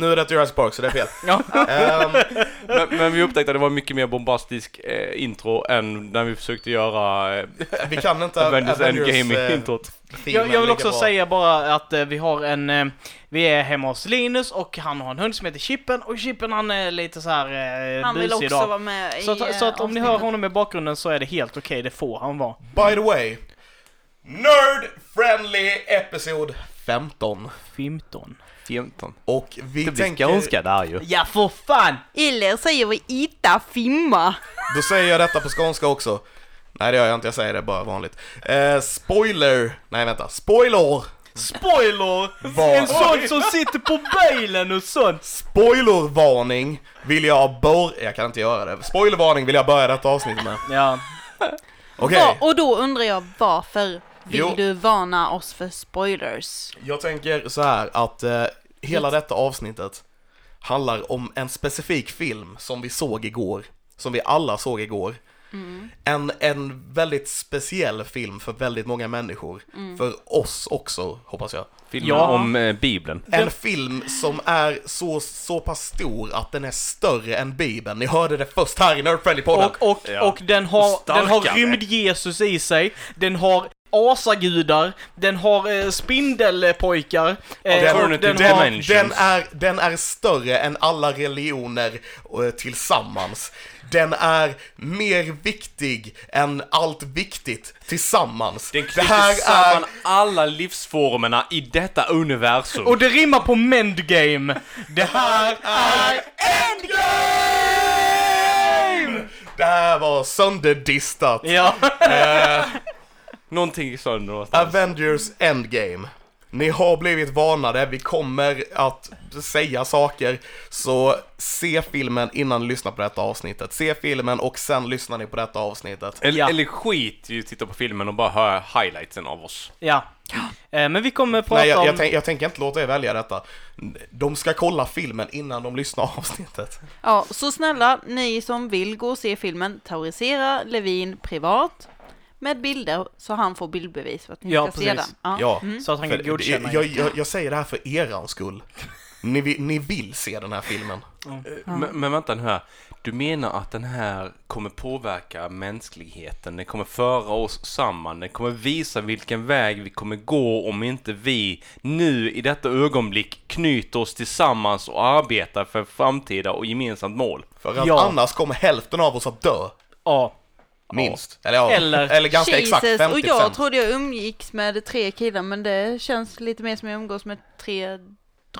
nu är det Jurassic Park så det är fel. Ja. Ehm, Men, vi upptäckte att det var mycket mer bombastisk eh, intro än när vi försökte göra eh, vi kan inte Avengers eh, Endgame-introt. filmen Jag, jag vill också bra. säga bara att eh, vi har en, eh, vi är hemma hos Linus och han har en hund som heter Chippen och Chippen han är lite så här eh, Han vill busig också idag. vara med i Så att, så att om ni eh, hör honom i bakgrunden så är det helt okej, det får han vara. By the way, Nerd Friendly Episod 15. 15. 15. Och vi Det blir tänker... ganska där ju. Ja för fan! Eller säger vi ita fimma. Då säger jag detta på skånska också. Nej det gör jag inte, jag säger det bara vanligt. Eh, spoiler! Nej vänta, spoiler! Spoiler! Vad- En sån som sitter på bilen och sånt! Spoilervarning vill jag börja... Jag kan inte göra det. Spoilervarning vill jag börja detta avsnitt med. Ja. Okej, Va- Och då undrar jag varför vill Jo. du varna oss för spoilers? jag tänker så här att eh, hela detta avsnittet handlar om en specifik film som vi såg igår. Som vi alla såg igår. En, en väldigt speciell film för väldigt många människor. För oss också, hoppas jag. Filmen Ja. om eh, Bibeln. En film som är så, så pass stor att den är större än Bibeln. Ni hörde det först här i Nerd Friendly podden. Och, och, Ja. och den har, den har starkare. rymd-Jesus i sig, den har asagudar, den har eh, spindelpojkar, eh, den den, har... Den, är, den är större än alla religioner eh, tillsammans. Den är mer viktig än allt viktigt tillsammans. Den det knyter här samman är... alla livsformerna i detta universum. Och det rimmar på Mendgame! Det här är Endgame! Det här var sönderdistat. Ja. Någonting sånt någonstans. Avengers Endgame. Ni har blivit varnade, vi kommer att säga saker, så se filmen innan ni lyssnar på detta avsnittet. Se filmen och sen lyssnar ni på detta avsnittet. Eller, Ja. eller skit i att titta på filmen och bara höra highlightsen av oss. ja. Eh, men vi kommer prata Nej, jag, om... jag, tänk, jag tänker inte låta er välja detta. De ska kolla filmen innan de lyssnar på avsnittet. Ja, så snälla, ni som vill gå och se filmen, terrorisera Levin privat med bilder så han får bildbevis för att ni Ja, ska se precis. den. Ja, Så att han kan godkänna. jag, jag, jag säger det här för erans skull. Ni, vill- ni vill se den här filmen. Men, men vänta nu här. Du menar att den här kommer påverka mänskligheten? Den kommer föra oss samman? Den kommer visa vilken väg vi kommer gå om inte vi nu i detta ögonblick knyter oss tillsammans och arbetar för framtida och gemensamt mål? För att Ja. annars kommer hälften av oss att dö. Ja. Minst. Eller, ja, Eller- eller ganska exakt Jesus, 50%. och jag trodde jag umgicks med tre killar men det känns lite mer som jag umgås med tre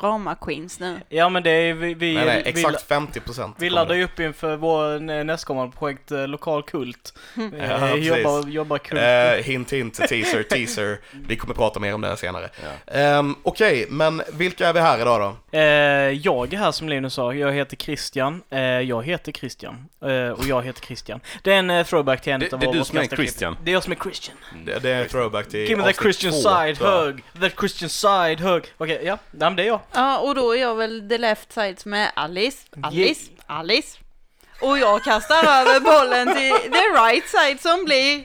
drama queens nu. Ja men det är vi... vi Nej, nej, vi, exakt 50 procent. vi laddar ju upp inför vår nästkommande projekt eh, Lokal Kult. Ja, Eh, precis. jobbar, jobbar kult. Eh, hint, hint, teaser, teaser. Vi kommer prata mer om det här senare. Ehm, Okej, men vilka är vi här idag då? Eh, jag är här som Linus sa, jag heter Christian. Eh, jag heter Christian. Eh, och jag heter Christian. Det är en throwback till en Det- av det är du som är. Christian. Det är jag som är Christian. Det, det är throwback till Give me that avsnitt Christian två, side hug. That Christian side hug. Okej, ja. Nej, men det är jag. Ja, och då är jag väl the left side som är Alice, Alice, Alice. Och jag kastar över bollen till the right side som blir,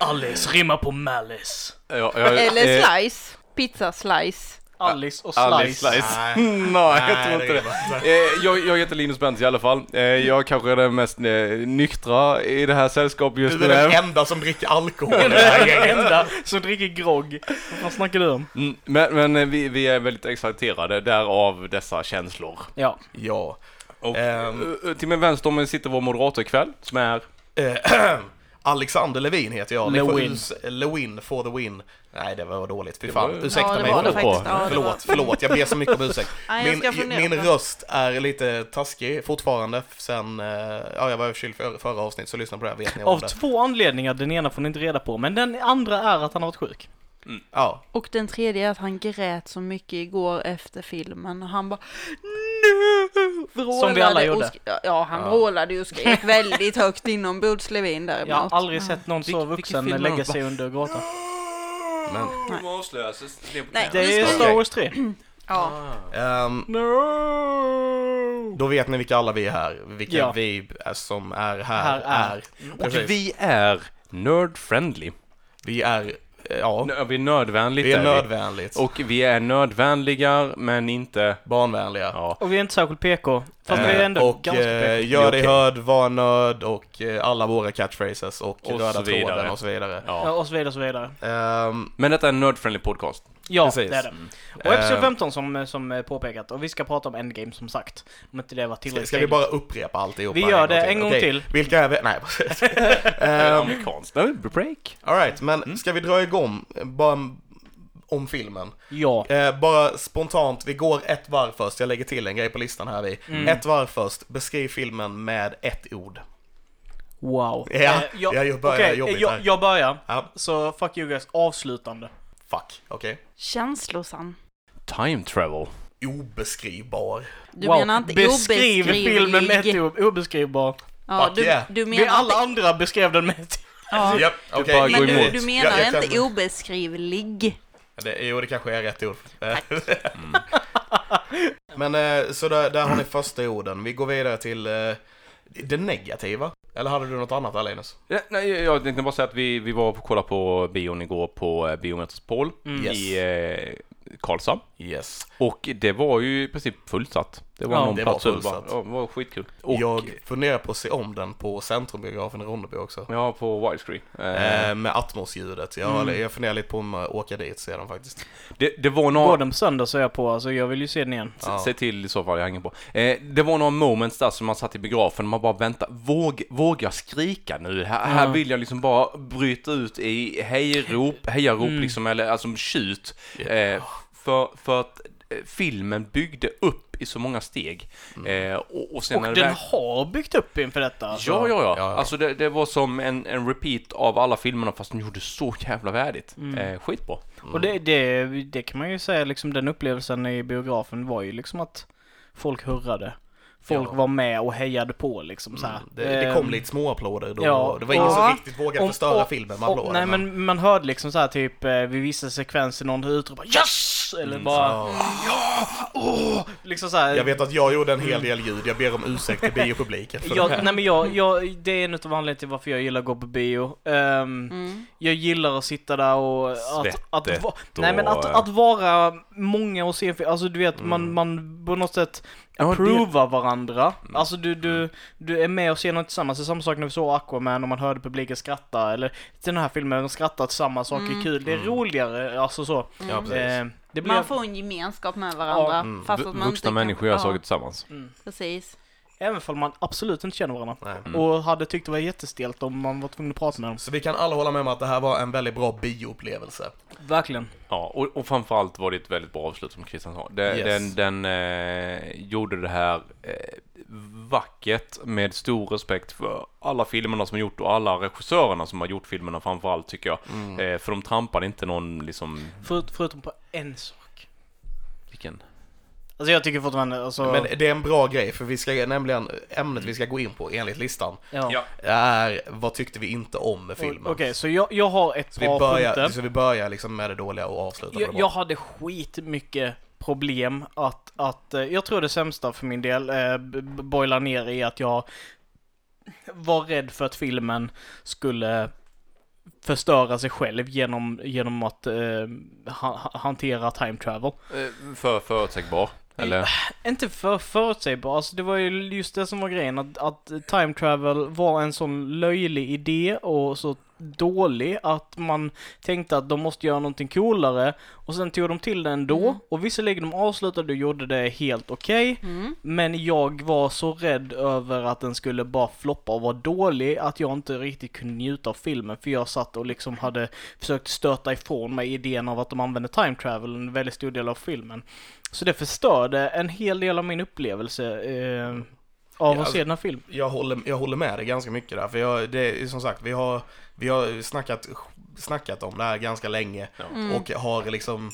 Alice rimmar på malice. Ja, jag- eller eh, slice, pizza slice. Alice och Slice. Alice Slice. Nej. Nej, jag tror inte det. Eh, jag, jag heter Linus Bentz i alla fall. Eh, jag kanske är den mest eh, nyktra i det här sällskapet just Du är nu. den enda som dricker alkohol i det här gänget. enda som dricker grogg. Vad snackar du om? Mm, men men eh, vi, vi är väldigt exalterade därav dessa känslor. Ja. Ja. Och eh, till min vänster om sitter vår moderator ikväll, som är... Alexander Levin heter jag. Lewin. Lewin for the win. Nej, det var dåligt. Fy fan. var- Ursäkta Ja, mig. var det förlåt. faktiskt. Ja, det förlåt. Jag ber så mycket om ursäkt. Min, min röst är lite taskig fortfarande sen, eh, ja jag var förkyld för, förra avsnitt så lyssna på det här vet ni om Av det. två anledningar, den ena får ni inte reda på, men den andra är att han har varit sjuk. Ja, Och den tredje är att han grät så mycket igår efter filmen och han bara nu vrålade Som vi alla och gjorde. Ja, han Ja. vrålade och skrek väldigt högt inombords Levin Jag har däremot. aldrig sett någon så vuxen lägga sig under och gråta. men... Nej. Nej. Det är Star Wars 3. Ja. ehm, No! Då vet ni vilka alla vi är här. Vilka Ja. vi är som är här, Här är. är. Och Precis. vi är nerd-friendly. Vi är, ja, Vi är nördvänligt vi är nödvänligt. Och vi är nördvänliga, men inte... barnvänliga. Ja. Och vi är inte särskilt PK. Fast vi är Eh, ändå och ganska eh, gör dig hörd, var en nörd och eh, alla våra catchphrases och, Och röda tråden och så vidare. Ja, ja. och så vidare, och så vidare. Ehm, Men detta är en nerd-friendly podcast. Ja, Precis. det är det. Och episod Eh, 15 som, som påpekat. Och vi ska prata om Endgame som sagt. Om inte det var ska, tillräckligt. ska vi bara upprepa alltihopa Vi gör det en gång Okej, till. Vilka är vi? Nej, precis. Um, um, Amerikanskt. Break. Alright, men ska vi dra igång bara om filmen? Ja. Eh, bara spontant, vi går ett varv först. Jag lägger till en grej på listan här vi. Mm. Ett varv först, beskriv filmen med ett ord. Wow. Ja, Eh, jag börjar okej, jobbigt jag, här. jag börjar. Ja, Så fuck you guys, avslutande. fuck, okej. Känslosann. Time travel. Obeskrivbar. Du wow. menar inte Beskriv filmen med ett ord, obeskrivbar. Ja, Fuck du, yeah. du Vi menar alla inte... andra beskrev den med ett Ja. Japp, okej. bara Men du, du menar Jag- jag inte obeskrivlig? Det, jo, det kanske är rätt ord. Men eh, så där, där har ni första orden. Vi går vidare till eh, det negativa. Eller hade du något annat där Linus? Ja, nej, jag tänkte bara säga att vi, vi var och kollade på bion igår på eh, Biometropol Mm. Yes. i eh, Karlshamn. Yes. Och det var ju i princip fullsatt. Det var Ja, någon det var plats över fullsatt. Ja, det var skitkul. Och Jag funderar på att se om den på Centrumbiografen i Ronneby också. ja, på widescreen. Eh, Eh, med Atmos-ljudet. Jag, Mm. jag funderar lite på om att åka dit och se den faktiskt. det, det var Går några... den på söndag så är jag på, alltså jag vill ju se den igen. Ja. Se till i så fall, jag hänger på. Eh, det var några moments där som man satt i biografen man bara vänta, våg, vågar jag skrika nu? Här, här Ja. vill jag liksom bara bryta ut i hejrop, hejarop Mm. liksom, eller alltså tjut. Eh, för, för att eh, filmen byggde upp i så många steg. Eh, och, och Och den väl- har byggt upp inför detta. Alltså. Ja, ja, ja. Ja, ja. Alltså det, det var som en, en repeat av alla filmerna fast de gjorde så jävla värdigt. Mm. Eh, skitbra. Och det, det, det kan man ju säga, liksom den upplevelsen i biografen var ju liksom att folk hurrade. Folk Ja. var med och hejade på liksom så här. Mm. Det, det kom Ehm, lite små applåder då. ja, det var ingen som riktigt vågade och- förstöra och- filmen med applåder. nej men man hörde liksom så här typ eh, vid vissa sekvenser någon utropa yes! Eller Mm, bara Ja. ja, åh! Liksom så här. Jag vet att jag gjorde en hel del ljud, jag ber om ursäkt till biopubliken för det jag, här. nej men jag, jag, det är en av anledningarna till varför jag gillar att gå på bio. Ehm, Mm. Jag gillar att sitta där och att, att, och- nej men att, att vara många och se en film, alltså du vet man, Mm. man på något sätt det- approvar varandra. Mm. Alltså du, du, du är med och ser något tillsammans. Det är samma sak när vi såg Aquaman och man hörde publiken skratta eller till den här filmen, de skrattar tillsammans, saker är Mm. kul. Det är Mm. roligare, alltså så. Ja, precis. Eh, det blir... Man får en gemenskap med varandra. Ja. Mm. Fast att man Vuxna människor gör saker tillsammans. Mm. Precis. Även om man absolut inte känner varandra. Mm. Och hade tyckt det var jättestelt om man var tvungen att prata med dem. Så vi kan alla hålla med om att det här var en väldigt bra bioupplevelse. Verkligen. Ja, och, och framförallt var det ett väldigt bra avslut som Christian sa. Det, Yes. Den, den eh, gjorde det här eh, vackert med stor respekt för alla filmerna som gjort och alla regissörerna som har gjort filmerna framförallt tycker jag. Mm. Eh, för de trampade inte någon liksom, För, förutom på en sak. vilken? Alltså jag tycker fortfarande, alltså... Men det är en bra grej, för vi ska nämligen, ämnet vi ska gå in på enligt listan ja. Är vad tyckte vi inte om med filmen. Okej, så jag, jag har ett Så vi par börjar, punkter. så vi börjar liksom med det dåliga och avslutar med Jag, det bra. jag hade skitmycket problem att, att eh, jag tror det sämsta för min del eh, boilar ner i att jag var rädd för att filmen skulle förstöra sig själv genom, genom att eh, ha, ha- hantera time travel. Eh, för förutsägbar, eller? Eh, inte för förutsägbar, alltså det var ju just det som var grejen, att, att time travel var en sån löjlig idé och så dålig att man tänkte att de måste göra någonting coolare och sen tog de till det ändå Mm. och visserligen de avslutade och gjorde det helt okej Mm. men jag var så rädd över att den skulle bara floppa och vara dålig att jag inte riktigt kunde njuta av filmen för jag satt och liksom hade försökt stöta ifrån mig idén av att de använde time travel en väldigt stor del av filmen. Så det förstörde en hel del av min upplevelse eh, av Ja, att se den här filmen. Jag håller, jag håller med dig ganska mycket där, för jag, det är som sagt, vi har, vi har snackat, snackat om det här ganska länge. Mm. och har liksom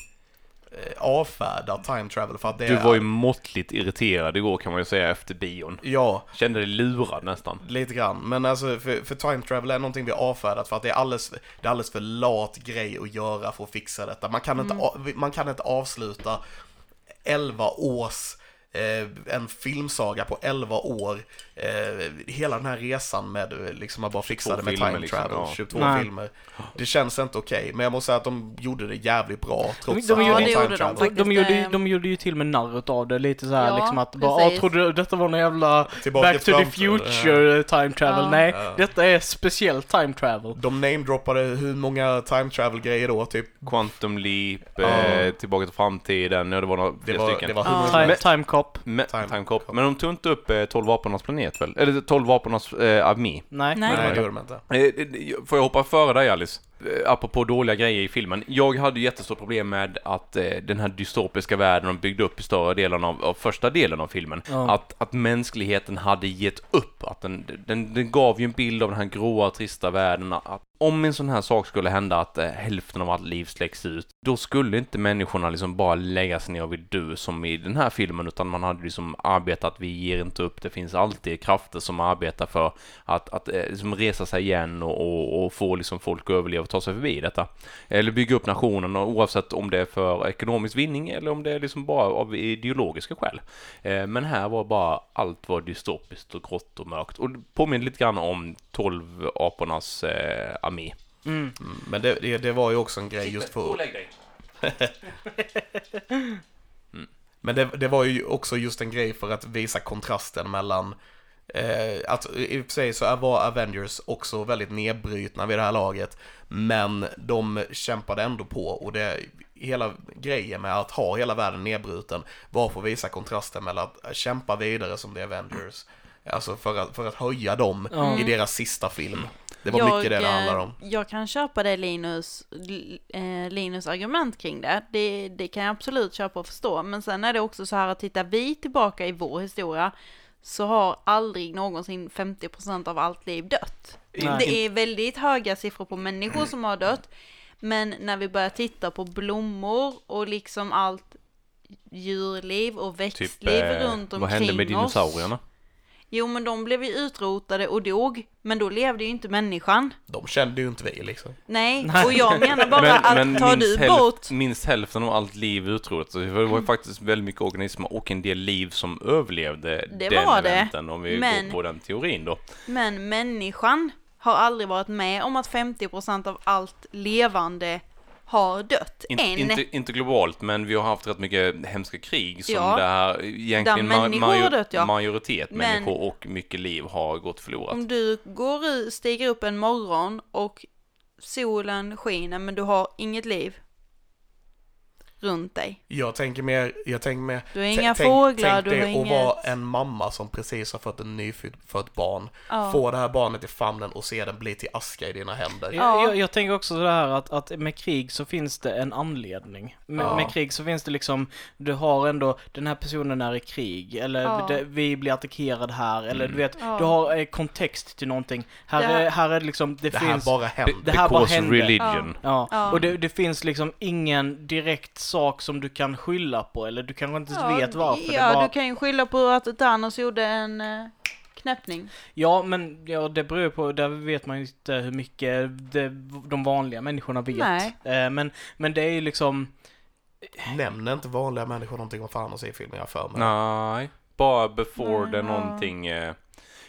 eh, avfärdat time travel för att det Du var ju måttligt irriterad igår kan man ju säga efter bion. Ja, Kände dig lurad nästan. lite grann. Men alltså, för, för time travel är någonting vi har avfärdat för att det är alldeles, det är alldeles för lat grej att göra för att fixa detta. Man kan inte, a- man kan inte avsluta 11 års Eh, en filmsaga på 11 år. Eh, hela den här resan med eh, liksom att bara fixa det med time liksom, travel, ja. 22 Nej. filmer. Det känns inte okej, men jag måste säga att de gjorde det jävligt bra trots de att gjorde- var Ja, gjorde de travel. faktiskt. De, de, gjorde, ju- eh, de gjorde ju till med narr utav det, lite så här Ja, liksom att bara, ah, trodde du detta var någon jävla Tillbaka Back to the future time travel? Ja. Nej, Ja. detta är speciellt time travel. De namedroppade hur många time travel grejer då, typ. Quantum Leap, Ja. eh, Tillbaka till framtiden, ja det var några Det var, stycken. det var Ja. hundra- Time, time cop. Me- Time- time, Cop. Men de tog inte upp eh, 12 vapenas planet väl? Eller 12 vapenas eh, armé. Nej. Nej. Nej, det gjorde de inte. Eh, eh, Får jag hoppa före dig Alice? Eh, Apropå dåliga grejer i filmen. Jag hade ju jättestort problem med att eh, den här dystopiska världen de byggde upp i större delen av, av första delen av filmen. Ja. Att, att mänskligheten hade gett upp. Att den, den, den gav ju en bild av den här gråa, trista världen. Att om en sån här sak skulle hända, att eh, hälften av allt liv släcks ut, då skulle inte människorna liksom bara lägga sig ner och vid dö som i den här filmen, utan man hade liksom arbetat, vi ger inte upp, det finns alltid krafter som arbetar för att, att eh, liksom resa sig igen och, och, och få liksom folk att överleva och ta sig förbi detta. Eller bygga upp nationen, och oavsett om det är för ekonomisk vinning eller om det är liksom bara av ideologiska skäl. Eh, men här var bara, allt var dystopiskt och grått och mörkt. Och påminner lite grann om 12 apornas eh, armé. Mm. Mm, Men det, det, det var ju också en grej just för... lägg dig. Men det, det var ju också just en grej för att visa kontrasten mellan eh, att i och för sig så var Avengers också väldigt nedbrytna vid det här laget men de kämpade ändå på och det hela grejen med att ha hela världen nedbruten var för att visa kontrasten mellan att kämpa vidare som The Avengers alltså för att, för att höja dem i deras sista film. Det var mycket det det eh, handlade om. Jag kan köpa det Linus, eh, Linus argument kring det. det. Det kan jag absolut köpa och förstå. Men sen är det också så här att tittar vi tillbaka i vår historia så har aldrig någonsin 50% av allt liv dött. Nej. Det är väldigt höga siffror på människor som har dött. Men när vi börjar titta på blommor och liksom allt djurliv och Typ, växtliv eh, runt omkring vad hände med oss. Jo, men de blev ju utrotade och dog. Men då levde ju inte människan. De kände ju inte vi liksom. Nej, Nej. och jag menar bara att tar minst, du bort... hälf, minst hälften av allt liv utrotat. Så Det var ju faktiskt väldigt mycket organismer och en del liv som överlevde Det den var det, eventen, om vi men- går på den teorin då. Men människan har aldrig varit med om att 50% av allt levande har dött. In, Än. inte, inte globalt, men vi har haft rätt mycket hemska krig som Ja. där egentligen Där människor har dött, ja. majoritet Men- människor och mycket liv har gått förlorat. Om du går stiger upp en morgon och solen skiner men du har inget liv runt dig. Jag tänker mer, jag tänker mer Du har inga tänk, fåglar, tänk du dig att vara en mamma som precis har fått en nyfött barn. Ja. Få det här barnet i famnen och se den bli till aska i dina händer. Ja. Jag, jag, tänker också så här att, att med krig så finns det en anledning. Med, Ja. med krig så finns det liksom, du har ändå, den här personen är i krig, eller Ja. det, vi blir attackerade här, eller du vet, Ja. du har eh, kontext till någonting. Här, Det här- är, här är det liksom, det, Det här finns... bara händer. Det här bara Because hände. religion. Ja, Ja. och det, det finns liksom ingen direkt sak som du kan skylla på, eller du kanske inte ens Ja, vet varför. Ja, det bara, du kan ju skylla på att Thanos gjorde en eh, knäppning. Ja, men ja, det beror på, där vet man ju inte hur mycket det, de vanliga människorna vet. Nej. Eh, men, men det är ju liksom, Nämner inte vanliga människor någonting om se i filmen jag för mig. Nej, bara before Nej, det ja. någonting. Eh, eh,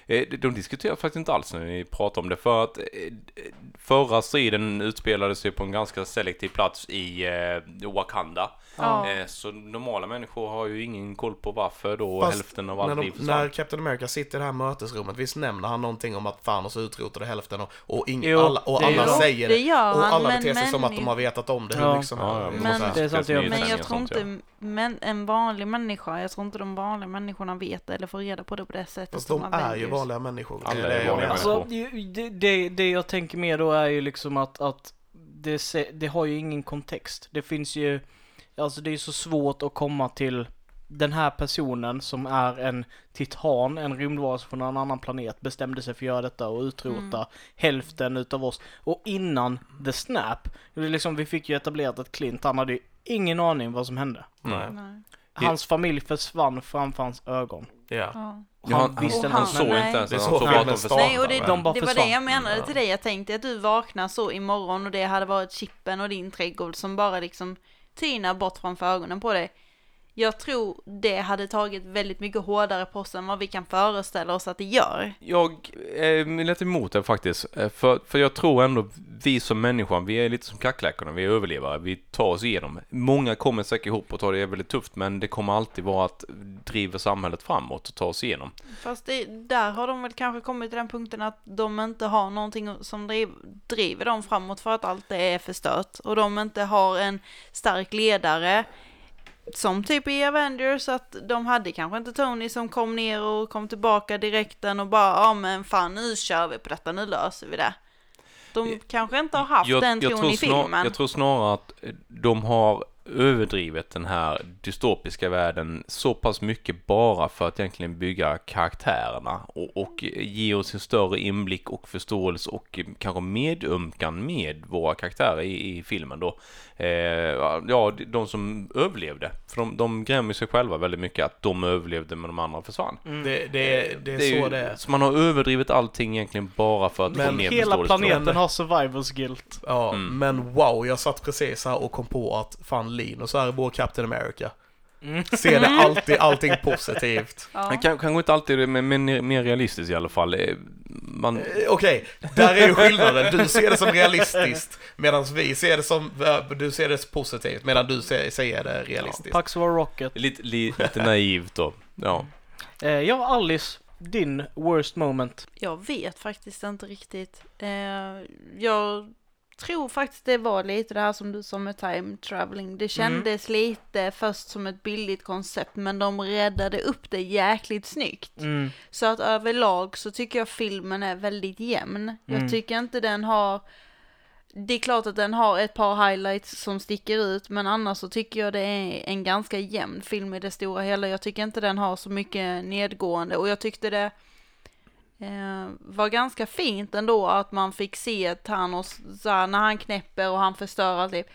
Eh, de diskuterar faktiskt inte alls när ni pratar om det för att eh, förra striden utspelade sig på en ganska selektiv plats i eh, Wakanda. Ja. Eh, så normala människor har ju ingen koll på varför då Fast hälften av när, allt de, liv försvann. när Captain America sitter i det här mötesrummet, visst nämner han någonting om att Thanos utrotade hälften och, och, ing, Jo, alla, och alla gör säger Det gör och han, alla men- beter sig som att de har vetat om det Ja. Ja, men- det är jag- Men Nyheter jag och tror inte men, en vanlig människa, jag tror inte de vanliga människorna vet eller får reda på det på det sättet Fast de är ju vanliga människor. Alla Det är vanliga alltså, ju- det, det, det jag tänker mer då är ju liksom att, att det, det har ju ingen kontext. Det finns ju, alltså det är så svårt att komma till den här personen som är en titan, en rymdvarelse från en annan planet, bestämde sig för att göra detta och utrota hälften utav oss. Och innan the snap, det är liksom, vi fick ju etablerat att Clint, han hade ju ingen aning vad som hände. Nej. Nej. Hans familj försvann framför hans ögon. Ja. Ja. Han Ja, han, visste han, inte han ens såg nej. inte ens Det han så såg bara att filmen de försvann. Nej, och det, De bara det var det jag menade till dig. Jag tänkte att du vaknar så imorgon och det hade varit chippen och din trädgård som bara liksom tynar bort framför ögonen på dig jag tror det hade tagit väldigt mycket hårdare på sig än vad vi kan föreställa oss att det gör. Jag är lite emot det faktiskt. Eh, För, för jag tror ändå vi som människor, vi är lite som kackläckarna, vi är överlevare. Vi tar oss igenom. Många kommer säkert ihop och tar det väldigt tufft, men det kommer alltid vara att driva samhället framåt och ta oss igenom. Fast det, där har de väl kanske kommit till den punkten att de inte har någonting som driv, driver dem framåt för att allt det är förstört. Och de inte har en stark ledare. Som typ i Avengers att de hade kanske inte Tony som kom ner och kom tillbaka direkten och bara ja men fan nu kör vi på detta, nu löser vi det. De kanske inte har haft den tron tror i snar- filmen. jag tror snarare att eh, de har överdrivit den här dystopiska världen så pass mycket bara för att egentligen bygga karaktärerna och, och ge oss en större inblick och förståelse och eh, kanske medömkan med våra karaktärer i, i filmen då. Eh, ja, de som överlevde. För de, de grämer sig själva väldigt mycket att de överlevde men de andra försvann. Mm. Det, det, det är så ju- det är. Så man har överdrivit allting egentligen bara för att Men få ner Hela planeten har survivors guilt. Ja, Mm. men wow, jag satt precis här och kom på att fan Linus är vår Captain America. Mm. Ser det alltid allting positivt. ja. Men kan, kanske inte alltid, men, men mer realistiskt i alla fall. Eh, Man, Eh, Okej, där är ju skillnaden. Du ser det som realistiskt medan vi ser det som, du ser det positivt medan du ser, säger det realistiskt. Pax var Rocket. lite, li, lite naivt då. Ja. Eh, ja, Alice, din worst moment. Jag vet faktiskt inte riktigt. Eh, jag tror faktiskt det var lite det här som du sa med time traveling. Det kändes lite först som ett billigt koncept men de räddade upp det jäkligt snyggt. Mm. Så att överlag så tycker jag filmen är väldigt jämn. Mm. Jag tycker inte den har det är klart att den har ett par highlights som sticker ut, men annars så tycker jag det är en ganska jämn film i det stora hela. Jag tycker inte den har så mycket nedgående och jag tyckte det eh, var ganska fint ändå att man fick se Thanos så här, när han knäpper och han förstör allt liv.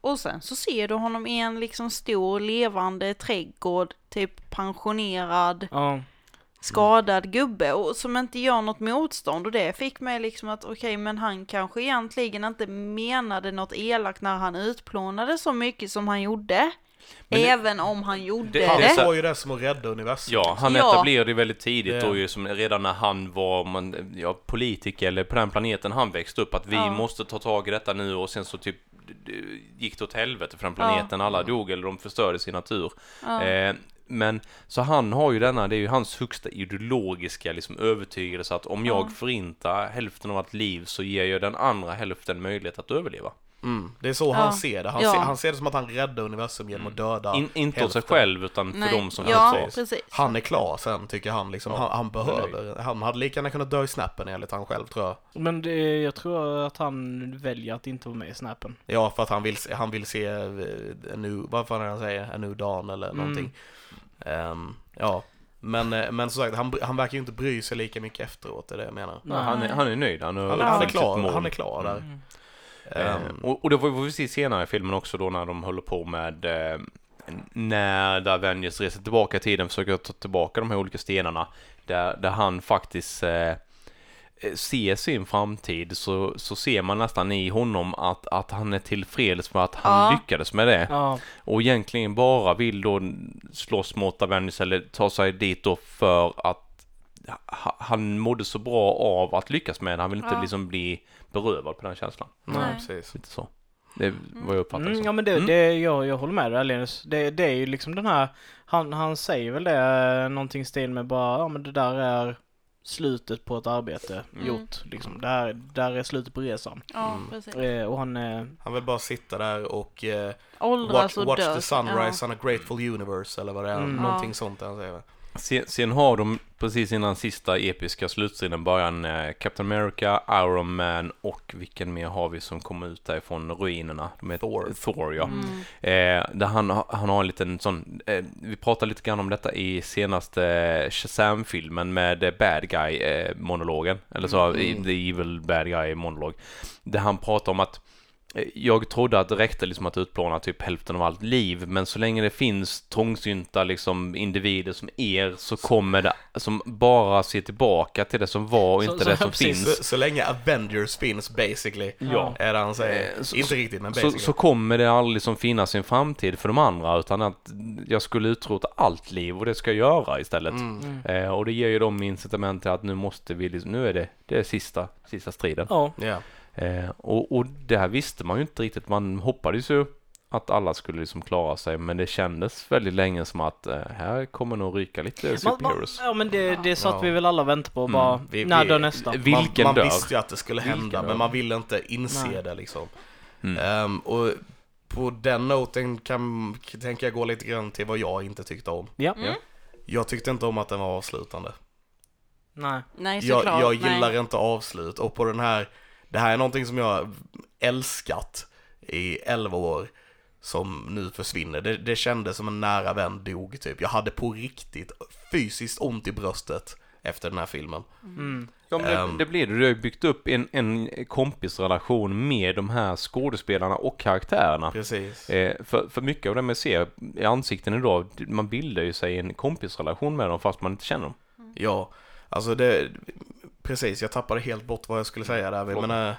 Och sen så ser du honom i en liksom stor levande trädgård, typ pensionerad Ja. skadad gubbe och som inte gör något motstånd och det fick mig liksom att okej men han kanske egentligen inte menade något elakt när han utplånade så mycket som han gjorde. Men det- Även om han gjorde det-. Han det såg ju det som att rädda universum. Ja, han Ja. etablerade ju väldigt tidigt Det- då ju som redan när han var man, ja, politiker eller på den planeten han växte upp att vi Ja. måste ta tag i detta nu och sen så typ gick det åt helvete för den planeten. Alla dog eller de förstörde sin natur. Ja. Eh, men så han har ju denna, det är ju hans högsta ideologiska liksom övertygelse att om jag Ja. förintar hälften av ett liv så ger jag den andra hälften möjlighet att överleva. Mm, det är så Ja. han ser det. Han, Ja. ser, han ser det som att han räddar universum genom att döda In, inte åt sig själv utan för Nej, dem som ja, precis. Han är klar sen tycker han liksom. Ja, han, han behöver. Han hade lika gärna kunnat dö i snappen enligt han själv tror jag. Men det, jag tror att han väljer att inte vara med i snappen. Ja, för att han vill, se- han vill se eh, en ny, vad fan är han säger, en ny dawn eller Mm. någonting. Ehm, ja, men, eh, men som sagt, han, han verkar ju inte bry sig lika mycket efteråt, det är det jag menar. Nej, han, är, han är nöjd. Han, Han, är- han, är klar, han är klar där. Mm. Eh, Ehm, och, och det får vi se senare i filmen också då när de håller på med eh, när Avengers reser tillbaka i tiden försöker ta tillbaka de här olika stenarna där, där han faktiskt eh, ser sin framtid så, så ser man nästan i honom att, att han är tillfreds med att han Ja. lyckades med det. Ja, och egentligen bara vill då slåss mot Avengers eller ta sig dit då för att han mådde så bra av att lyckas med det. Han vill inte Ja. liksom bli berövad på den känslan. nej, Nej. precis. Lite så. Det är vad jag uppfattar mm, som. ja men det, Mm. det jag, jag håller med dig Linus. Det, det är ju liksom den här, han, han säger väl det, någonting i stil med bara, ja men det där är slutet på ett arbete Mm. gjort. Liksom. Det här, där är slutet på resan. Ja, Mm. precis. Eh, och han, eh, Han vill bara sitta där och eh, Åldras watch, och watch dö. the sunrise on a grateful universe eller vad det är. Mm. Någonting Ja. sånt han säger. Sen, sen har de precis innan sista episka slutstriden början eh, Captain America, Iron Man och vilken mer har vi som kommer ut därifrån ruinerna? De är Thor. Thor ja. Mm. Eh, där han, har- han har en liten sån, eh, vi pratade lite grann om detta i senaste eh, Shazam-filmen med eh, Bad Guy-monologen, eller så, Mm. The Evil Bad Guy-monolog, där han pratar om att Jag trodde att det räckte liksom att utplåna typ hälften av allt liv, men så länge det finns trångsynta liksom individer som er så kommer det, som bara ser tillbaka till det som var och Så- inte så- det som precis, finns. Så, så länge Avengers finns basically, Ja. är det han säger. Eh, så- Inte riktigt, men basically. så kommer det aldrig liksom finnas en framtid för de andra utan att jag skulle utrota allt liv och det ska jag göra istället. Mm. Eh, och det ger ju dem incitament till att nu måste vi, liksom, nu är det, det är sista, sista striden. Ja. Ja. Eh, och, och det här visste man ju inte riktigt, man hoppades ju att alla skulle liksom klara sig men det kändes väldigt länge som att eh, här kommer nog ryka lite Man, man, superheroes. ja men det, det satt Ja. vi väl alla och väntade på Mm. bara, Vi- när vi- dör nästa? vi- Vilken man, dör? man visste ju att det skulle hända, men man ville inte inse Nej. det liksom. Mm. Ehm, och på den noten kan, tänker jag gå lite grann till vad jag inte tyckte om. Ja. Mm. Jag tyckte inte om att den var avslutande. Nej. Nej, Jag, såklart. jag gillar nej. inte avslut och på den här, det här är någonting som jag älskat i 11 år som nu försvinner. Det, det kändes som en nära vän dog typ. Jag hade på riktigt fysiskt ont i bröstet efter den här filmen. Mm. Ja, det, Ehm. det blir det. Du har ju byggt upp en, en kompisrelation med de här skådespelarna och karaktärerna. Precis. Eh, för, för mycket av det man ser i ansikten idag, man bildar ju sig en kompisrelation med dem fast man inte känner dem. Ja, alltså det, precis, jag tappade helt bort vad jag skulle säga där. Men, äh,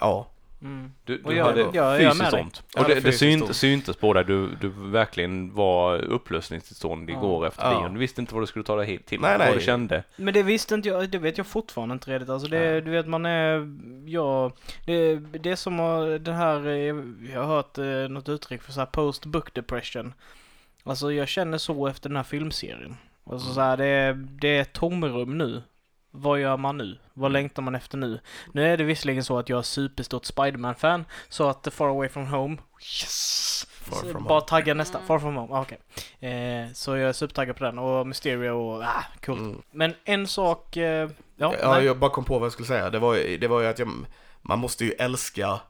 ja, Mm. Du, Och du jag- hade jag- jag är med fysiskt dig. ont. Och det det, det fysiskt synt, ont. syntes på dig. Du, du verkligen var upplösningstillstånd Ja. igår efter Ja. bion. Du visste inte vad du skulle ta dig hit till. Nej, vad nej. du kände. Men det visste inte jag, det vet jag fortfarande inte redigt. Alltså det, Ja. du vet man är, ja, det, det är som det här, eh, jag har hört eh, något uttryck för så här post book depression. Alltså jag känner så efter den här filmserien. Alltså Mm. så här, det, är- det är tomrum nu. Vad gör man nu? Vad längtar man efter nu? Nu är det visserligen så att jag är superstort Spiderman-fan, så att The Far Away From Home, yes! Far From bara Home. tagga nästa, Mm. Far From Home, ah, okej. Eh, så jag är supertaggad på den, och Mysterio och, ah, coolt. Mm. Men en sak, eh, ja, Ja, jag bara kom på vad jag skulle säga. Det var, det var ju att jag, man måste ju älska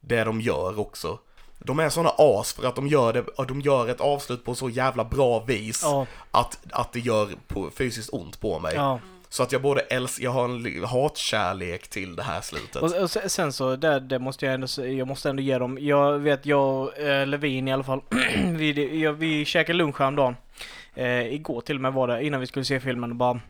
det de gör också. De är såna as för att de gör, det, de gör ett avslut på så jävla bra vis ja, att, att det gör på, fysiskt ont på mig. ja. Så att jag både älskar, jag har en hatkärlek till det här slutet. Och, och sen så, det, det måste jag ändå, jag måste ändå ge dem, jag vet, jag och Levin i alla fall, vi, jag, vi käkade lunch häromdagen. Eh, igår till och med var det, innan vi skulle se filmen och bara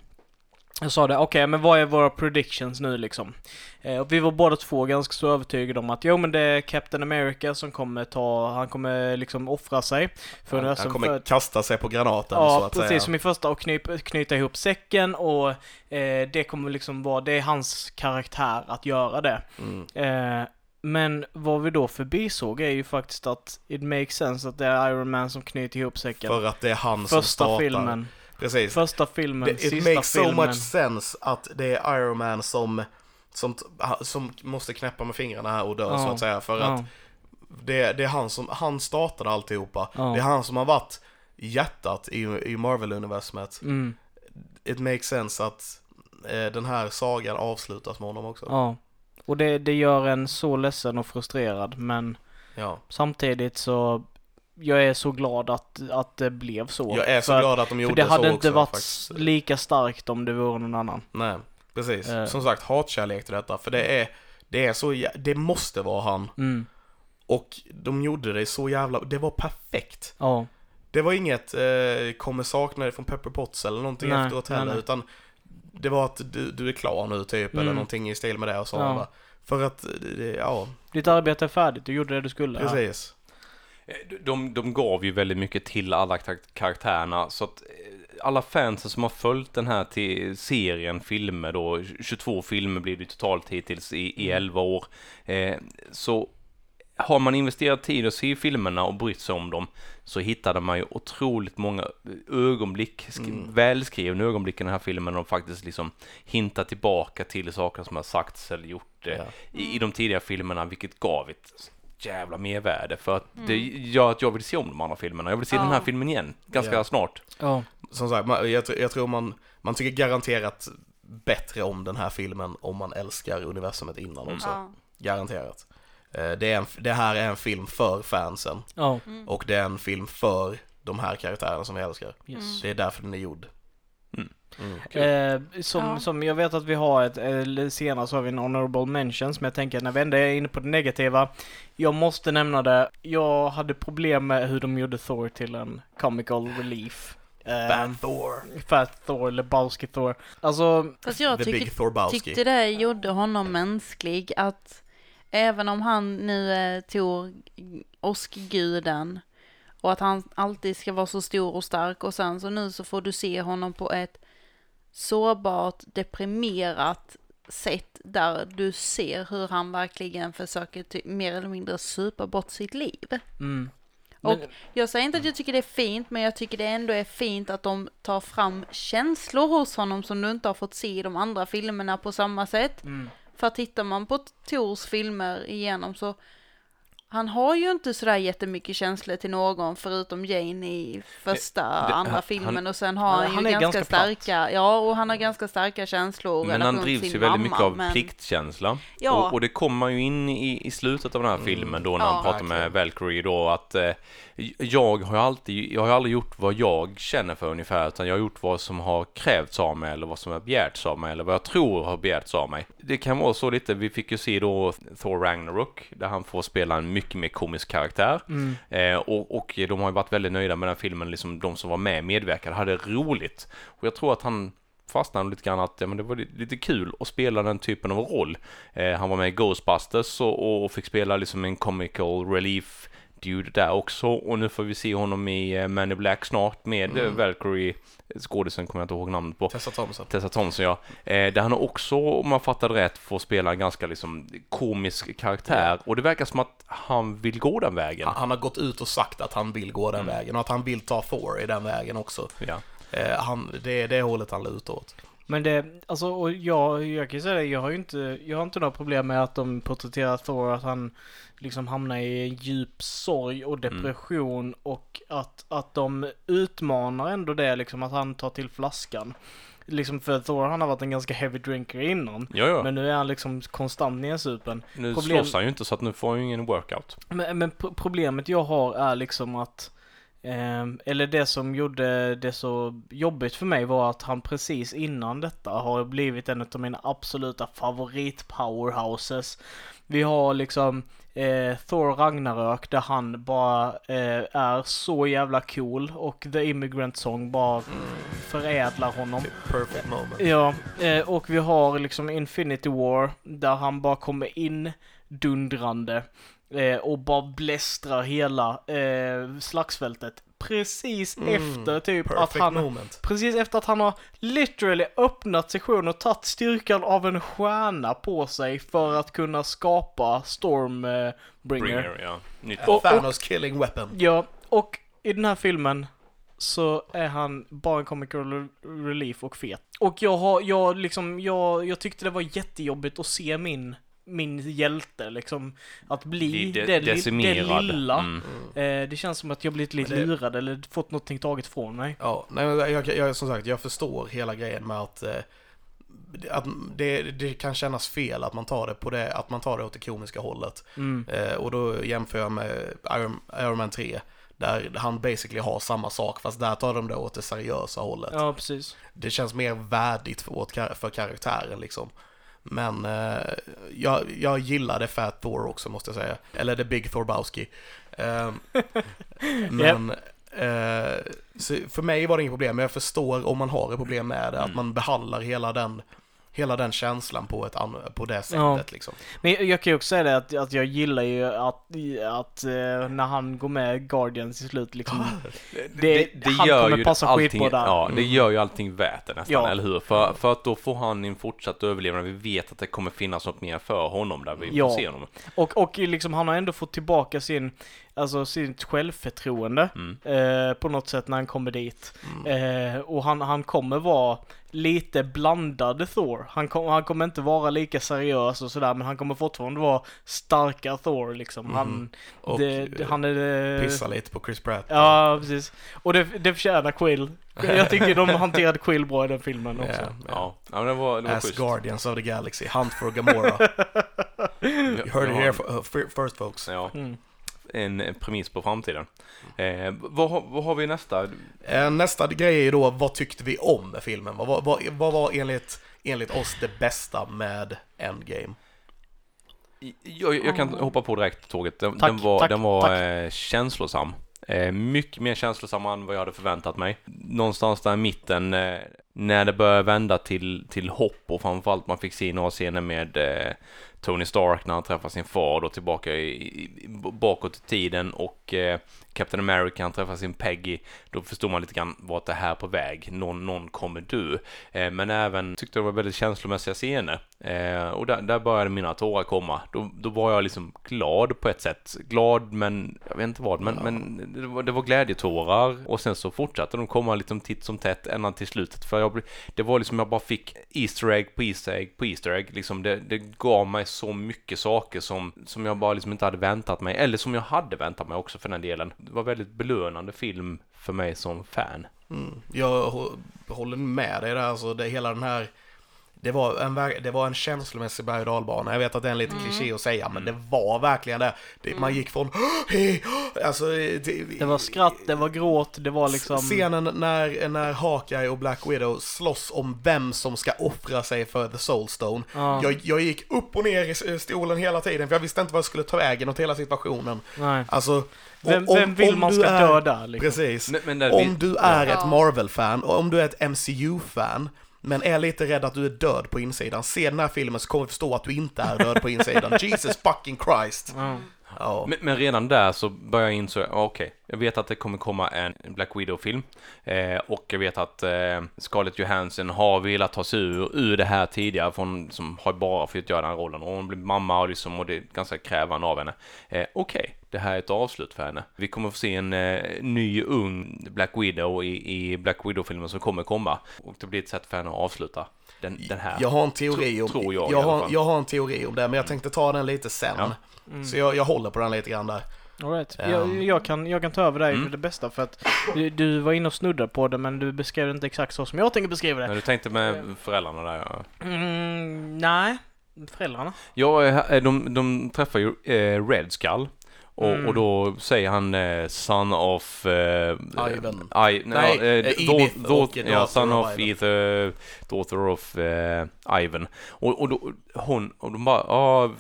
jag sa det, okej men vad är våra predictions nu liksom? Eh, och vi var båda två ganska så övertygade om att jo men det är Captain America som kommer ta, han kommer liksom offra sig för han, han kommer för- kasta sig på granaten så Ja, att precis säga. som i första och knyp, knyta ihop säcken och eh, det kommer liksom vara, det är hans karaktär att göra det. Mm. Eh, men vad vi då förbisåg är ju faktiskt att it makes sense att det är Iron Man som knyter ihop säcken. För att det är han som första startar. filmen, Precis. första filmen, Det, it sista makes so filmen. much sense att det är Iron Man som, som, som måste knäppa med fingrarna här och dö Ja. så att säga. För att ja, det, det är han som, han startade alltihopa. Ja. Det är han som har varit hjärtat i, i Marvel-universumet. mm, It makes sense att eh, den här sagan avslutas med honom också. ja. Och det, det gör en så ledsen och frustrerad men Ja. samtidigt så jag är så glad att, att det blev så. Jag är så För glad att de För gjorde det hade så inte också, varit faktiskt. lika starkt om det vore någon annan. Nej, precis. Eh. Som sagt, hatkärlek till detta. För det är, det är så, det måste vara han. Mm. Och de gjorde det så jävla, det var perfekt. Ja. Det var inget eh, kommer sakna dig från Pepper Potts eller någonting Nej, efteråt nej, heller, nej. utan det var att du, du är klar nu typ, eller Mm. någonting i stil med det och så. Ja. För att, eh, ja, Ditt arbete är färdigt, du gjorde det du skulle. Precis. Eh, De, de gav ju väldigt mycket till alla kar- karaktärerna så att eh, alla fansen som har följt den här till serien, filmer då, 22 filmer blir det totalt hittills i, i 11 år. Eh, så har man investerat tid att se filmerna och brytt sig om dem så hittade man ju otroligt många ögonblick, sk- Mm. välskrivna ögonblick i den här filmen och faktiskt liksom hintar tillbaka till saker som har sagts eller gjort eh, Ja. i, i de tidiga filmerna, vilket gav ett jävla mervärde för att det gör att jag vill se om de andra filmerna. Jag vill se Ja. den här filmen igen, ganska Ja. snart. Ja. Som sagt, jag, jag tror man, man tycker garanterat bättre om den här filmen om man älskar universumet innan Mm. också. Ja. Garanterat. Eh, Det, är en, det här är en film för fansen Ja. och det är en film för de här karaktärerna som vi älskar. Yes. Det är därför den är gjord. Mm. Eh, som, Ja. som jag vet att vi har ett, eller senare så har vi en honorable mentions, men jag tänker när vi ändå är inne på det negativa. Jag måste nämna det, jag hade problem med hur de gjorde Thor till en comical relief. Eh, Fat Thor. Fat Thor, Lebowski Thor. Alltså, Fast jag tycker, tyckte det gjorde honom mänsklig att även om han nu är Tor, åskguden och att han alltid ska vara så stor och stark och sen så nu så får du se honom på ett sårbart, deprimerat sätt där du ser hur han verkligen försöker ty- mer eller mindre supa bort sitt liv. mm. Och Men- jag säger inte att jag tycker det är fint, men jag tycker det ändå är fint att de tar fram känslor hos honom som du inte har fått se i de andra filmerna på samma sätt. Mm. För tittar man på Tors filmer igenom så han har ju inte sådär jättemycket känslor till någon förutom Jane i första, det- andra han- filmen och sen har han- han, ju ganska, ganska starka, ja och han har ganska starka känslor Men han drivs ju väldigt mamma, mycket av men- pliktkänsla. Ja. Och, och det kommer man ju in i, i slutet av den här filmen då när Ja. han pratar med. Valkyrie då att eh, jag har alltid, jag har aldrig gjort vad jag känner för ungefär utan jag har gjort vad som har krävts av mig eller vad som har begärts av mig eller vad jag tror har begärts av mig. Det kan vara så lite, vi fick ju se då Thor Ragnarok där han får spela en mycket mer komisk karaktär. Mm. Eh, och, och de har ju varit väldigt nöjda med den filmen, liksom de som var med medverkade hade roligt. Och jag tror att han fastnade lite grann att ja, men det var li- lite kul att spela den typen av roll. Eh, han var med i Ghostbusters och, och fick spela liksom en comical relief dude där också och nu får vi se honom i eh, Man in Black snart med mm. Valkyrie skådisen kommer jag inte ihåg namnet på. Tessa Thompson. Tessa Thompson ja. Eh, där han också, om man fattade rätt, får spela en ganska liksom komisk karaktär. Och det verkar som att han vill gå den vägen. Han, han har gått ut och sagt att han vill gå den Mm. vägen och att han vill ta Thor i den vägen också. Ja. Eh, han, det är det hållet han lutar åt. Men det, alltså, och jag, jag kan ju säga det, jag har ju inte, jag har inte några problem med att de porträtterar Thor, att han liksom hamnar i en djup sorg och depression och att, att de utmanar ändå det liksom, att han tar till flaskan. Liksom för Thor, han har varit en ganska heavy drinker innan. Ja, ja. Men nu är han liksom konstant nedsupen. nu problem- slåss han ju inte så att nu får han ju ingen workout. Men, men pro- problemet jag har är liksom att eller det som gjorde det så jobbigt för mig var att han precis innan detta har blivit en av mina absoluta favorit powerhouses. Vi har liksom eh, Thor Ragnarök där han bara eh, är så jävla cool och The Immigrant Song bara förädlar honom. Perfect moment. Ja, eh, och vi har liksom Infinity War där han bara kommer in dundrande eh, och bara blästrar hela eh, slagsfältet. Precis Mm, efter typ att han moment. Precis efter att han har literally öppnat sektionen och tagit styrkan av en stjärna på sig för att kunna skapa Stormbringer. Bringer, ja. Nytt. Och- Thanos killing weapon. Ja, och i den här filmen så är han bara en comic re- relief och fet. Och jag har, jag liksom, jag, jag tyckte det var jättejobbigt att se min, min hjälte liksom, att bli Bli de- det, det decimerad. lilla. Mm. Eh, det känns som att jag blivit lite det- lurad eller fått någonting taget från mig. Ja, nej, men jag, jag, som sagt, jag förstår hela grejen med att, eh, att det, det kan kännas fel att man tar det på det, att man tar det åt det komiska hållet. Mm. Eh, och då jämför jag med Iron, Iron Man 3, där han basically har samma sak, fast där tar de det åt det seriösa hållet. Ja, precis. Det känns mer värdigt för, för karaktären liksom. Men eh, jag, jag gillade Fat Thor också måste jag säga. Eller The Big Thorbowski. Eh, men eh, för mig var det inget problem, men jag förstår om man har ett problem med det, att man behandlar hela den, hela den känslan på, ett på det sättet Ja. liksom. Men jag, jag kan ju också säga det att, att jag gillar ju att, att eh, när han går med Guardians i slut liksom. Det, han kommer passa allting, skitbra där. Ja, det gör ju allting värt det nästan, Ja. eller hur? För, för att då får han en fortsatt överlevnad. Vi vet att det kommer finnas något mer för honom där vi Ja. får se honom. Och, och liksom han har ändå fått tillbaka sin, alltså sitt självförtroende Mm. eh, på något sätt när han kommer dit. Eh, och han, han kommer vara lite blandad Thor. Han, kom, han kommer inte vara lika seriös och sådär men han kommer fortfarande vara starka Thor liksom. Han, Mhm. Och, det, det, han är... Pissa lite på Chris Pratt. Ja, precis. Och det, det förtjänar Quill. Jag tycker de hanterade Quill bra i den filmen också. Ja, Ja, ja men det var, det var As schysst. Guardians of the Galaxy, Hunt for Gamora. you heard it here uh, first folks. Ja. Mm. En, premiss på framtiden. Eh, vad, har- vad har vi nästa? Eh, Nästa grej är då, vad tyckte vi om med filmen? Vad, var- vad, vad var enligt, enligt oss det bästa med Endgame? Jag, jag kan hoppa på direkt tåget. Den, Tack, den var, tack, den var tack. eh, känslosam. Eh, mycket mer känslosam än vad jag hade förväntat mig. Någonstans där i mitten, eh, när det började vända till, till hopp och framförallt man fick se några scener med eh, Tony Stark när han träffar sin far då tillbaka i, i, bakåt i tiden och eh, Captain America han träffar sin Peggy. Då förstod man lite grann vart det här är på väg. Någon, någon kommer dö. Eh, men även tyckte det var väldigt känslomässiga scener. Eh, och där, där började mina tårar komma. Då, då var jag liksom glad på ett sätt. Glad men, jag vet inte vad, men, men det, var, det var glädjetårar. Och sen så fortsatte de komma liksom titt som tätt ända till slutet. För jag, det var liksom, jag bara fick Easter egg på Easter egg på Easter egg. Liksom det, det gav mig så mycket saker som, som jag bara liksom inte hade väntat mig. Eller som jag hade väntat mig också för den delen. Det var väldigt belönande film för mig som fan. Mm. Jag håller med dig där, alltså det, hela den här det var, en, det var en känslomässig berg och dalbana. Jag vet att det är en liten kliché att säga, men det var verkligen det. det Man gick från hej, alltså, det, Det var skratt, det var gråt, det var liksom... Scenen när, när Hawkeye och Black Widow slåss om vem som ska offra sig för The Soulstone. Ja. Jag, jag gick upp och ner i stolen hela tiden, för jag visste inte vad jag skulle ta vägen åt hela situationen. Nej. Alltså, Vem, om- vem vill om man ska är- dö där liksom? Precis. Men- men om vi- du är Ja. ett Marvel-fan, och om du är ett MCU-fan, men är lite rädd att du är död på insidan, se den här filmen så kommer du förstå att du inte är död på insidan. Jesus fucking Christ! Ja. Ja. Men, men redan där så börjar jag inså, ja, okej, jag vet att det kommer komma en Black Widow-film. Eh, och jag vet att eh, Scarlett Johansson har velat ta sig ur, ur det här tidigare, för hon som har bara fått göra den rollen. Och hon blir mamma och, liksom, och det är ganska krävande av henne. Eh, okej, det här är ett avslut för henne. Vi kommer få se en eh, ny, ung Black Widow i, i Black Widow-filmen som kommer komma. Och det blir ett sätt för henne att avsluta den, den här. Jag har en teori om, Tro- tror jag jag, har, jag har en teori om det, men jag tänkte ta den lite sen. Ja. Så jag, jag håller på den lite grann där. All right. Ehm. jag, jag, kan, jag kan ta över dig Mm. för det bästa för att du, du var inne och snuddade på det men du beskrev det inte exakt så som jag tänker beskriva det. Men du tänkte med föräldrarna där, ja. Mm, nej, föräldrarna. Ja, eh, de, de träffar ju eh, Red Skull. Och, Mm. och då säger han eh, Son of... Eh, Ivan. I, Nej, eh, eh, Daugh- Edith Daugh- och ja, Son of of. Ether, Daughter of eh, Ivan. Och, och då, hon, och de bara, ja,